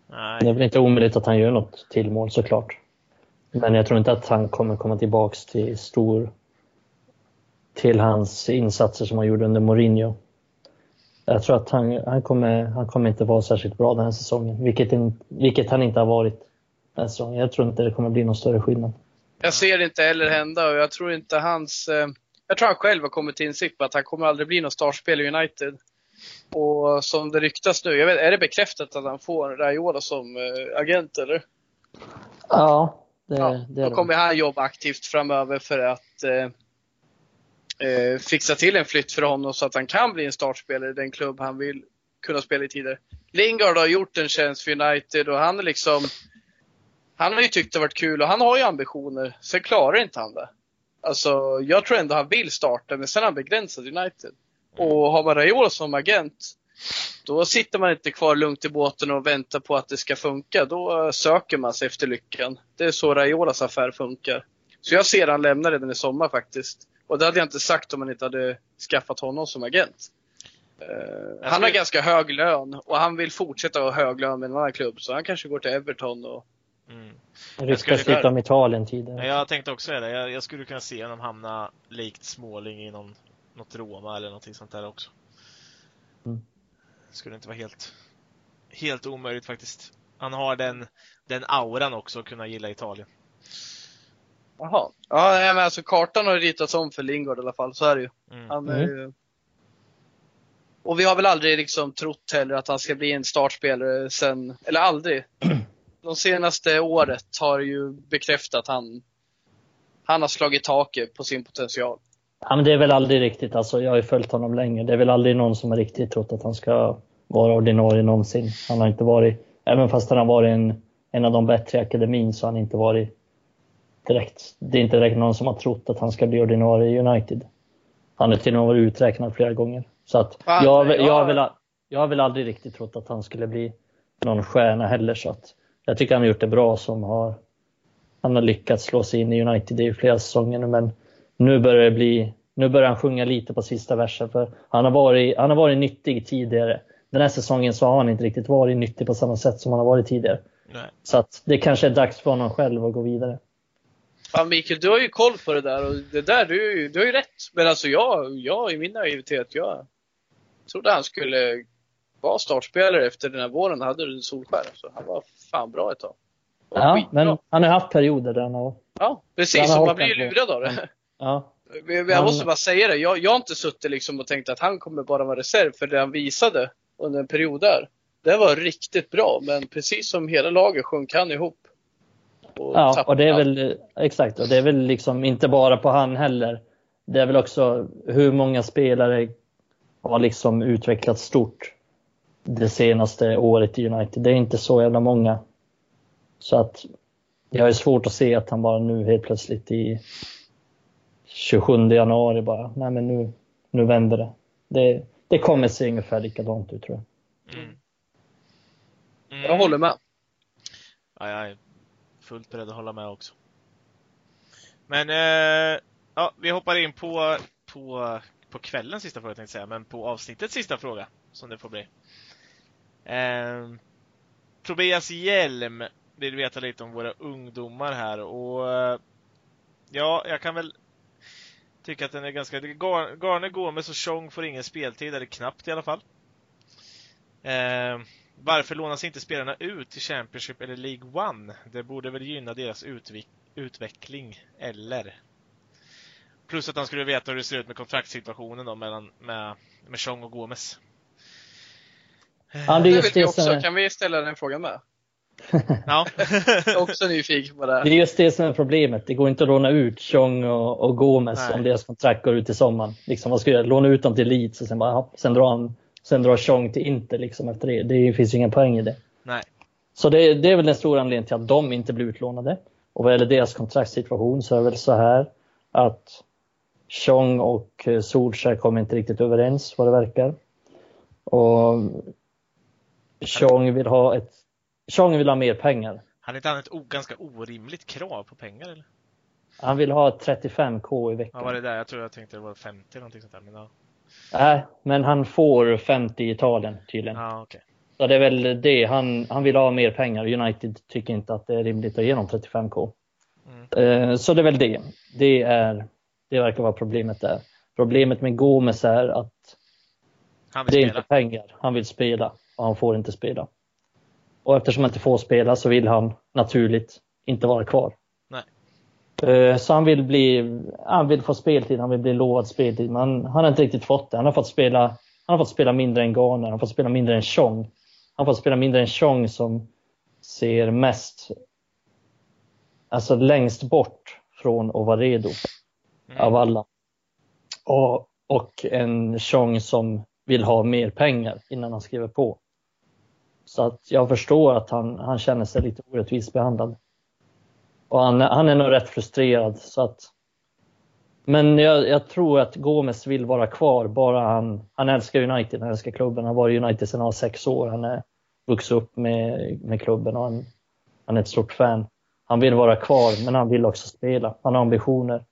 C: Det är
A: nej.
C: väl inte omöjligt att han gör något till mål såklart. Men jag tror inte att han kommer komma tillbaks till stor till hans insatser som han gjorde under Mourinho. Jag tror att han, han, kommer, han kommer inte vara särskilt bra den här säsongen, vilket, in, vilket han inte har varit den här säsongen. Jag tror inte det kommer bli någon större skillnad.
B: Jag ser det inte heller hända och jag tror inte hans... Eh, jag tror han själv har kommit till insikt på att han kommer aldrig bli någon startspelare i United. Och som det ryktas nu, jag vet, är det bekräftat att han får Raiola som eh, agent eller?
C: Ja, det,
B: Ja,
C: det
B: då
C: det.
B: kommer han jobba aktivt framöver för att eh, eh, fixa till en flytt för honom så att han kan bli en startspelare i den klubb han vill kunna spela i tidigare. Lingard har gjort en tjänst för United och han är liksom Han har ju tyckt det varit kul och han har ju ambitioner. Sen klarar inte han det. Alltså, jag tror ändå han vill starta, men sen är han begränsad i United. Och har man Raiola som agent, då sitter man inte kvar lugnt i båten och väntar på att det ska funka. Då eh, söker man sig efter lyckan. Det är så Raiolas affär funkar. Så jag ser han lämna redan i sommar faktiskt. Och det hade jag inte sagt om man inte hade skaffat honom som agent. Eh, han har ganska hög lön och han vill fortsätta ha hög lön med en annan klubb. Så han kanske går till Everton och
A: Mm.
C: Ryktas
A: skulle-
C: lite om Italien tidigare.
A: Ja, Jag tänkte också det. Jag, jag skulle kunna se honom hamna likt Småling i någon, något Roma eller någonting sånt där också.
C: Mm.
A: Skulle inte vara helt, helt omöjligt faktiskt. Han har den, den auran också att kunna gilla Italien.
B: Jaha. Ja, nej, men alltså kartan har ritats om för Lingard i alla fall, så är det ju.
A: Mm.
B: Han är ju... Och vi har väl aldrig liksom trott heller att han ska bli en startspelare sen, eller aldrig. De senaste året har ju bekräftat att han, han har slagit taket på sin potential.
C: Ja, men det är väl aldrig riktigt, alltså, jag har ju följt honom länge. Det är väl aldrig någon som har riktigt trott att han ska vara ordinarie någonsin. Han har inte varit, även fast han har varit en, en av de bättre i akademin så har han inte varit direkt. Det är inte direkt någon som har trott att han ska bli ordinarie i United. Han har till och med varit uträknad flera gånger. Så att jag, har väl-
B: ja.
C: jag, har väl, jag har väl aldrig riktigt trott att han skulle bli någon stjärna heller. Så att jag tycker han har gjort det bra som har han har lyckats slå sig in i United i flera säsonger nu, men nu börjar det bli, nu börjar han sjunga lite på sista versen för han har varit, han har varit nyttig tidigare. Den här säsongen så har han inte riktigt varit nyttig på samma sätt som han har varit tidigare.
A: Nej.
C: Så att det kanske är dags för honom själv att gå vidare.
B: Fan Mikael, du har ju koll på det där och det där, du, har ju- du har ju rätt. Men alltså jag, jag i min naivitet, jag trodde han skulle vara startspelare efter den här våren hade Solskär. Så han var fan bra ett tag.
C: Ja, men han har haft perioder där han har...
B: Ja,
C: Han
B: precis. Så man blir ju lurad av det.
C: Ja,
B: Men Jag
C: Han-
B: måste bara säga det. Jag, jag har inte suttit liksom och tänkt att han kommer bara vara reserv för det han visade under en period där. Det var riktigt bra, men precis som hela laget sjönk han ihop. Och
C: ja och det är väl exakt. Och det är väl liksom inte bara på han heller. Det är väl också hur många spelare har liksom utvecklats stort det senaste året i United. Det är inte så jävla många. Så att jag är svårt att se att han bara nu helt plötsligt i 27 januari bara, nej men nu, nu vänder det. det. Det kommer se ungefär likadant ut tror jag.
A: Mm. Mm.
B: Jag håller med.
A: Ja, jag är fullt beredd att hålla med också. Men, eh, ja, vi hoppar in på, på, på kvällens sista fråga tänkte jag säga, men på avsnittets sista fråga, som det får bli. Eh, Tobias Hjelm vill veta lite om våra ungdomar här och eh, ja, jag kan väl tycka att den är ganska... Gar- Gomes och Tjong får ingen speltid, eller knappt i alla fall. Eh, varför lånas inte spelarna ut till Championship eller League One? Det borde väl gynna deras utvik- utveckling, eller? Plus att han skulle veta hur det ser ut med kontraktssituationen då mellan med, med Chong och Gomes.
C: Ja, det
B: Det
C: är just
B: vi
C: det
B: också.
C: är,
B: Kan vi ställa den frågan med?
A: Ja.
B: Jag är också nyfiken på det.
C: det är just det som är problemet. Det går inte att låna ut Chong och, och Gomes
A: Nej.
C: om deras kontrakt går ut i sommaren. Liksom, vad ska jag? Låna ut dem till Leeds och sen, bara, sen drar han Sen drar Chong till Inter liksom efter det. Det finns ju ingen poäng i det.
A: Nej.
C: Så det, det är väl den stora anledningen till att de inte blir utlånade. Och vad gäller deras kontraktssituation så är det väl så här att Chong och Solskjaer kommer inte riktigt överens vad det verkar. Och Chong vill ha ett Chong vill ha mer pengar.
A: Hade inte han ett o- ganska orimligt krav på pengar eller?
C: Han vill ha 35k i veckan.
A: Ja, var det där? Jag tror jag tänkte det var 50 eller någonting sånt där. Men ja,
C: Nej, men han får 50 i Italien tydligen.
A: ja okej.
C: Så det är väl det. Han, han vill ha mer pengar. United tycker inte att det är rimligt att ge honom 35k.
A: Mm.
C: Eh, Så det är väl det. Det, är, det verkar vara problemet där. Problemet med Gomes är att
A: Han
C: det
A: vill
C: är
A: spela.
C: inte pengar. Han vill spela och han får inte spela. Och eftersom han inte får spela så vill han naturligt inte vara kvar.
A: Nej.
C: Eh, Så han vill bli, han vill få speltid, han vill bli lovad speltid, men han har inte riktigt fått det. Han har fått spela, han har fått spela mindre än Garner, han har fått spela mindre än Chong. Han har fått spela mindre än Chong som ser mest, alltså längst bort från att vara redo
A: Mm.
C: av alla. Och, och en Chong som vill ha mer pengar innan han skriver på. Så att jag förstår att han, han känner sig lite orättvist behandlad. Och han, han är nog rätt frustrerad. Så att, men jag, jag tror att Gomes vill vara kvar, bara han, han älskar United, han älskar klubben. Han har varit i United sedan han var sex år. Han är vuxit upp med, med klubben och han, han är ett stort fan. Han vill vara kvar, men han vill också spela. Han har ambitioner.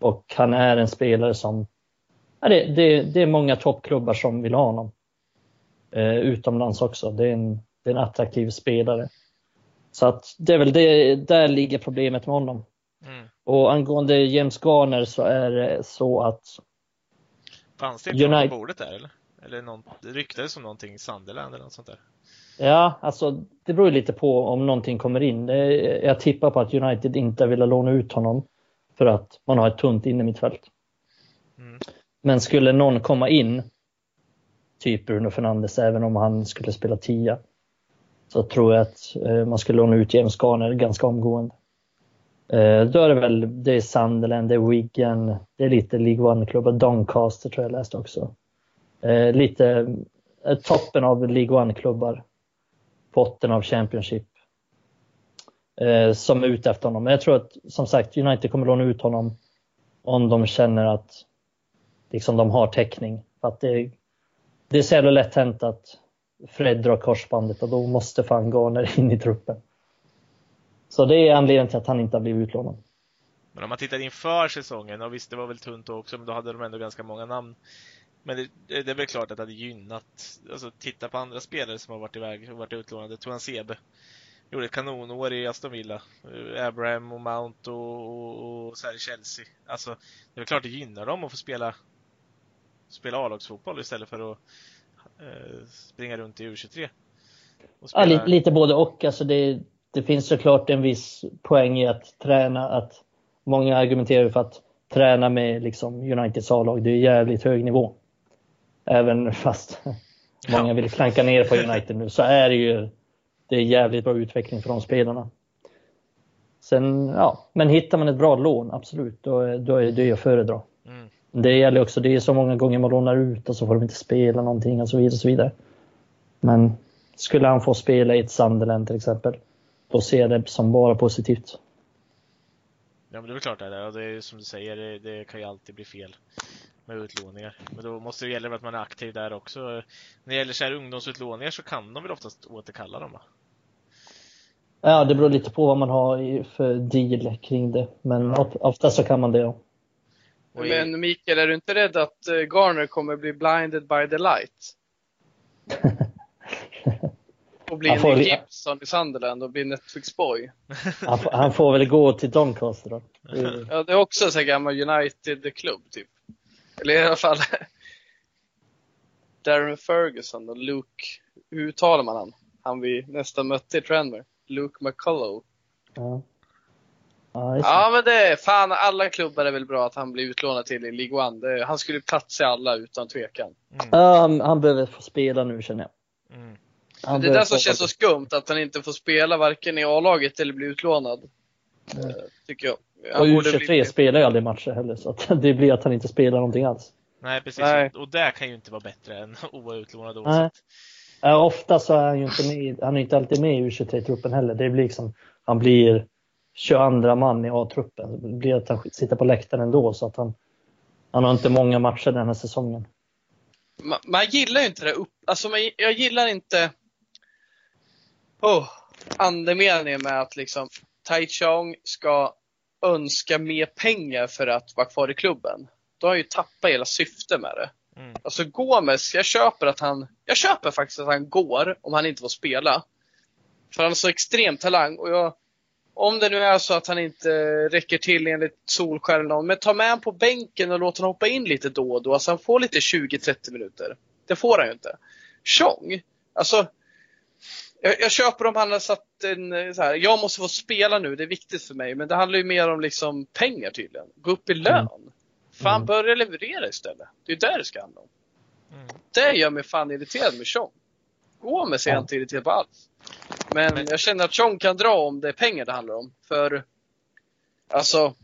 C: Och han är en spelare som... Ja, det, det, det är många toppklubbar som vill ha honom. Eh, utomlands också. Det är, en, en attraktiv spelare. Så att det är väl det, där ligger problemet med honom.
A: Mm.
C: Och angående James Garner så är det så att
A: Fanns det inte
C: United-
A: på bordet där eller? Eller någon, det ryktades om någonting Sunderland eller något sånt där.
C: Ja, alltså det beror lite på om någonting kommer in. Jag tippar på att United inte vill låna ut honom för att man har ett tunt innermittfält.
A: Mm.
C: Men skulle någon komma in, typ Bruno Fernandes, även om han skulle spela tia, så tror jag att eh, man skulle låna ut James Garner ganska omgående. Eh, Då är det väl, det är Sunderland, det är Wigan, det är lite League One-klubbar, Doncaster tror jag läste också. Eh, Lite eh, toppen av League One-klubbar, botten av Championship, eh, som är ute efter honom. Men jag tror att, som sagt, United kommer låna ut honom om de känner att liksom, de har täckning. För att det, det är så jävla lätt hänt att Fred drar korsbandet och då måste fan Garner in i truppen. Så det är anledningen till att han inte har blivit utlånad.
A: Men om man tittar inför säsongen, och visst det var väl tunt då också, men då hade de ändå ganska många namn. Men det, eh, det är väl klart att det hade gynnat, alltså titta på andra spelare som har varit iväg och varit utlånade. Tuan Sebe gjorde ett kanonår i Aston Villa. Eh, Abraham och Mount och, och, och så här i Chelsea. Alltså, det är väl klart det gynnar dem att få spela, spela A-lagsfotboll istället för att springa runt i U23.
C: Och spela... ja, lite, lite både och. Alltså det, det finns såklart en viss poäng i att träna, att många argumenterar för att träna med liksom Uniteds A-lag. Det är jävligt hög nivå. Även fast många vill klanka ner på United nu så är det ju det är jävligt bra utveckling för de spelarna. Sen, ja, men hittar man ett bra lån, absolut, då, då är det att föredra. Mm. Det gäller också, det är så många gånger man lånar ut och så får de inte spela någonting och så vidare. Och så vidare. Men skulle han få spela i ett Sunderland till exempel, då ser jag det som bara positivt.
A: Ja men det är väl klart det är det. är som du säger, det, det, kan ju alltid bli fel med utlåningar. Men då måste det gälla att man är aktiv där också. När det gäller så här ungdomsutlåningar så kan de väl oftast återkalla dem va?
C: Ja, det beror lite på vad man har för deal kring det. Men oftast så kan man det ja.
B: Men Mikael, är du inte rädd att eh, Garner kommer bli blinded by the light? och bli en Gibson i Sunderland och bli Netflix-boy.
C: Han, han, får väl gå till Doncaster då.
B: ja, det är också en gammal United-klubb typ. Eller i alla fall Darren Ferguson och Luke, hur uttalar man han? Han vi nästan mötte i Tranmere. Luke McCullough. Ja. Ja, ja, men det är fan alla klubbar är väl bra att han blir utlånad till i League One. Det, han skulle platsa i alla utan tvekan.
C: Mm. Um, han behöver få spela nu känner jag.
B: Mm. Det är det som känns så skumt, att han inte får spela varken i A-laget eller bli utlånad. Mm. Tycker jag.
C: Han och U23 bli... spelar ju aldrig matcher heller, så det blir att han inte spelar någonting alls.
A: Nej, precis. Nej. Och det kan ju inte vara bättre än att vara utlånad oavsett.
C: Ofta så är han ju inte med, han är inte alltid med i U23-truppen heller. Det blir liksom, han blir 22 man i A-truppen. Det blir att han sitter på läktaren ändå, så att han, han har inte många matcher den här säsongen.
B: Man, man gillar ju inte det upp, alltså man, jag gillar inte oh, andemeningen med att liksom Tai Chong ska önska mer pengar för att vara kvar i klubben. Då har han ju tappat hela syftet med det. Mm. Alltså Gomes, jag köper att han, jag köper faktiskt att han går om han inte får spela. För han har så extrem talang och jag, om det nu är så att han inte räcker till enligt Solskär eller någon, men ta med honom på bänken och låt honom hoppa in lite då och då så han får lite 20-30 minuter. Det får han ju inte. Chong, alltså jag, jag, köper om han har satt en, så här, jag måste få spela nu, det är viktigt för mig. Men det handlar ju mer om liksom pengar tydligen. Gå upp i mm. lön. Mm. Fan, mm. börja leverera istället. Det är där det ska handla om. Mm. Det gör mig fan irriterad med Chong. Gå med sig inte irriterad på alls. Men, jag känner att Chong kan dra om det är pengar det handlar om. För, alltså,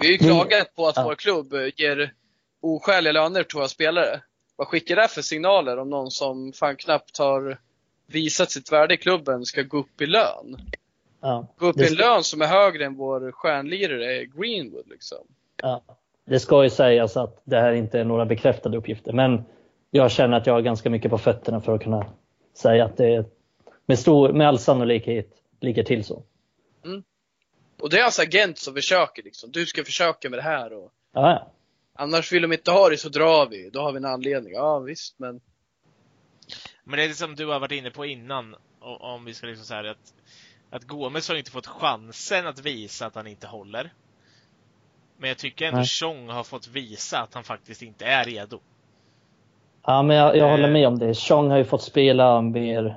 B: vi har ju klagat på att ja. vår klubb ger oskäliga löner till våra spelare. Vad skickar det för signaler om någon som fan knappt har visat sitt värde i klubben ska gå upp i lön. Ja, gå upp i en lön som är högre än vår stjärnlirare Greenwood liksom.
C: Ja, det ska ju sägas att det här inte är några bekräftade uppgifter, men jag känner att jag har ganska mycket på fötterna för att kunna säga att det med, stor, med all sannolikhet ligger till så.
B: Mm. Och det är alltså agent som försöker liksom. Du ska försöka med det här och
C: ja.
B: Annars vill de inte ha det så drar vi. Då har vi en anledning. Ja visst men
A: men det är som du har varit inne på innan, om vi ska liksom säga att, att Gomes har inte fått chansen att visa att han inte håller. Men jag tycker ändå Chong har fått visa att han faktiskt inte är redo.
C: Ja, men jag, jag håller med om det. Chong har ju fått spela mer,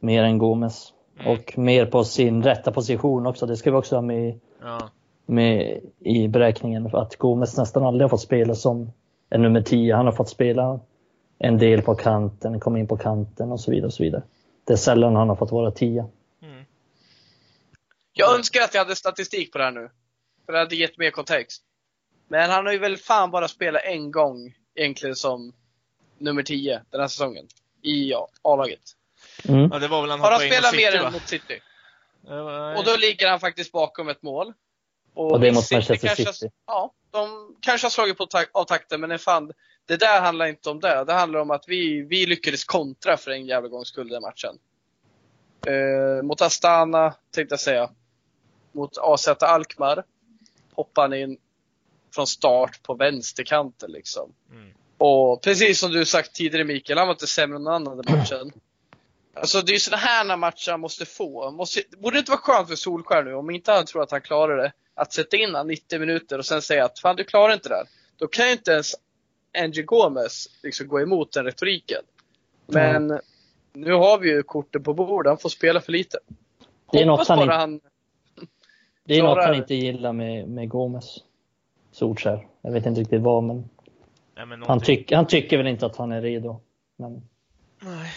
C: mer än Gomes. Mm. Och mer på sin rätta position också. Det ska vi också ha med, ja. med i beräkningen. För att Gomes nästan aldrig har fått spela som en nummer 10. Han har fått spela en del på kanten, kom in på kanten och så vidare. Och så vidare. Det är sällan han har fått vara tia. Mm.
B: Jag önskar att jag hade statistik på det här nu. För det hade gett mer kontext. Men han har ju väl fan bara spelat en gång egentligen som nummer 10 den här säsongen. I A-laget.
A: Mm. Ja, det var väl han
B: har han spelat mer än mot City? Och då ligger han faktiskt bakom ett mål.
C: Och, och det är mot Manchester City?
B: Kanske, ja, de kanske har slagit på av takten men det, fan, det där handlar inte om det. Det handlar om att vi, vi lyckades kontra för en jävla gångs skull den matchen. Eh, mot Astana, tänkte jag säga. Mot AZ Alkmaar hoppade han in från start på vänsterkanten liksom. Mm. Och precis som du sagt tidigare Mikael, han var inte sämre än någon annan den matchen. Alltså det är ju sådana här matcher han måste få. Måste, borde det inte vara skönt för Solskär nu, om inte han tror att han klarar det, att sätta in han 90 minuter och sen säga att fan du klarar inte det här. Då kan ju inte ens Angie Gomez liksom gå emot den retoriken. Men nu har vi ju korten på bordet, han får spela för lite.
C: Det är något
B: Hoppas
C: han
B: bara
C: inte-
B: han
C: Det är något han inte gillar med, med Gomes. Solskär. Jag vet inte riktigt vad, men
A: Nej, men
C: han, tyck, han tycker väl inte att han är redo. Men
A: Nej.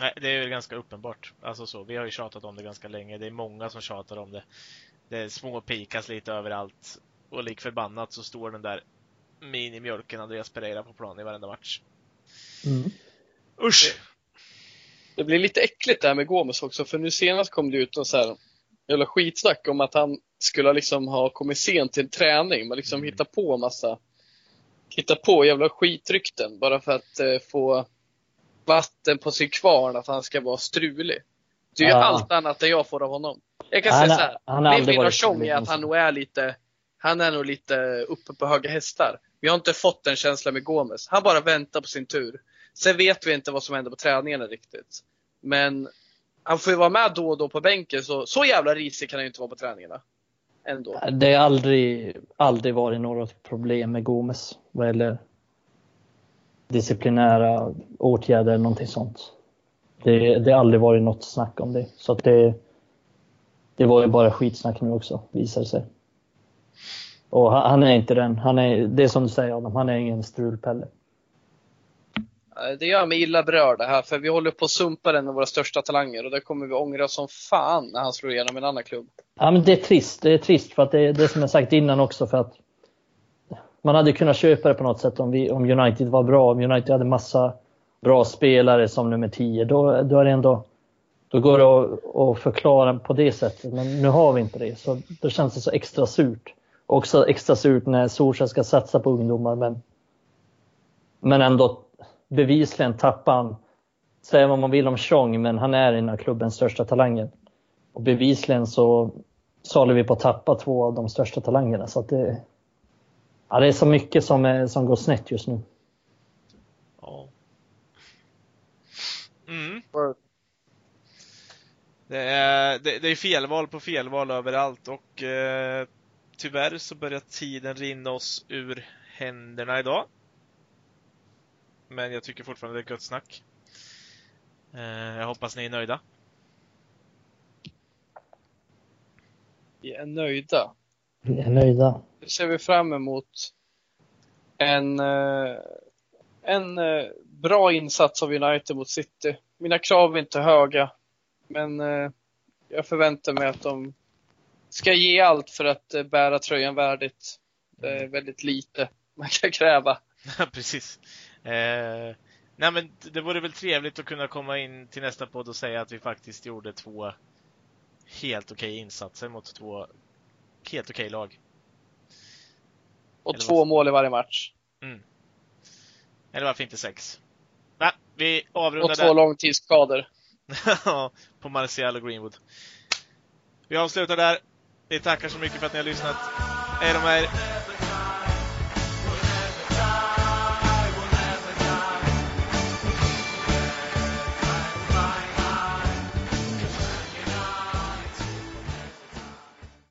A: Nej, det är ju ganska uppenbart. Alltså så, vi har ju tjatat om det ganska länge. Det är många som tjatar om det. Det är små pikas lite överallt. Och lik förbannat så står den där minimjölken Andreas Pereira på plan i varenda match.
C: mm.
A: Usch!
B: Det blir lite äckligt det här med Gomes också, för nu senast kom det ut någon så här jävla skitsnack om att han skulle liksom ha kommit sent till träning. Man liksom
A: Mm.
B: hittar på massa, hittar på jävla skitrykten bara för att eh, få vatten på sin kvarn, att han ska vara strulig. Det är ju
C: Ja.
B: allt annat än jag får av honom. Jag kan
C: Han
B: säga
C: har-
B: så här,
C: han har
B: min bild av Tjong är att han
C: liksom.
B: nog är lite, han är nog lite uppe på höga hästar. Vi har inte fått den känslan med Gomes. Han bara väntar på sin tur. Sen vet vi inte vad som händer på träningarna riktigt. Men han får ju vara med då och då på bänken, så, så jävla risig kan han ju inte vara på träningarna. Ändå.
C: Det har aldrig, aldrig varit något problem med Gomes vad gäller disciplinära åtgärder eller någonting sånt. Det, det har aldrig varit något snack om det. Så det, det var ju bara skitsnack nu också, visar sig. Och han, han är inte den. Han är, det är som du säger Adam, han är ingen strulpelle.
B: Det gör mig illa berörd det här, för vi håller på att sumpa en av våra största talanger och det kommer vi ångra som fan när han slår igenom en annan klubb.
C: Ja, men det är trist. Det är trist för att det är det som jag sagt innan också för att man hade kunnat köpa det på något sätt om, vi, om United var bra. Om United hade massa bra spelare som nummer 10. Då, då är det ändå då går det att, att förklara på det sättet. Men nu har vi inte det. Så då känns det så extra surt. Också extra surt när Solskjaer ska satsa på ungdomar. Men, men ändå bevisligen tappar han. Säga vad man vill om Chong, men han är en av klubbens största talanger. Och bevisligen så, så håller vi på att tappa två av de största talangerna. Så att det, ja, det är så mycket som, är, som går snett just nu.
A: Ja. Mm. Det är, det, det är felval på felval överallt och eh, tyvärr så börjar tiden rinna oss ur händerna idag. Men jag tycker fortfarande det är gött snack. Eh, jag hoppas ni är nöjda.
B: Vi är nöjda.
C: Vi är nöjda.
B: Nu ser vi fram emot en, eh, en eh, bra insats av United mot City. Mina krav är inte höga, men eh, jag förväntar mig att de ska ge allt för att bära tröjan värdigt. Det är väldigt lite man kan kräva.
A: Ja, Precis. Eh, nej men det vore väl trevligt att kunna komma in till nästa podd och säga att vi faktiskt gjorde två helt okej insatser mot två helt okej lag.
B: Och
A: Eller
B: två
A: vad-
B: mål i varje match.
A: Eller varför inte sex? Nej, vi avrundar
B: Och
A: där.
B: två långtidsskador.
A: på Martial och Greenwood. Vi avslutar där. Vi tackar så mycket för att ni har lyssnat. Hej de här.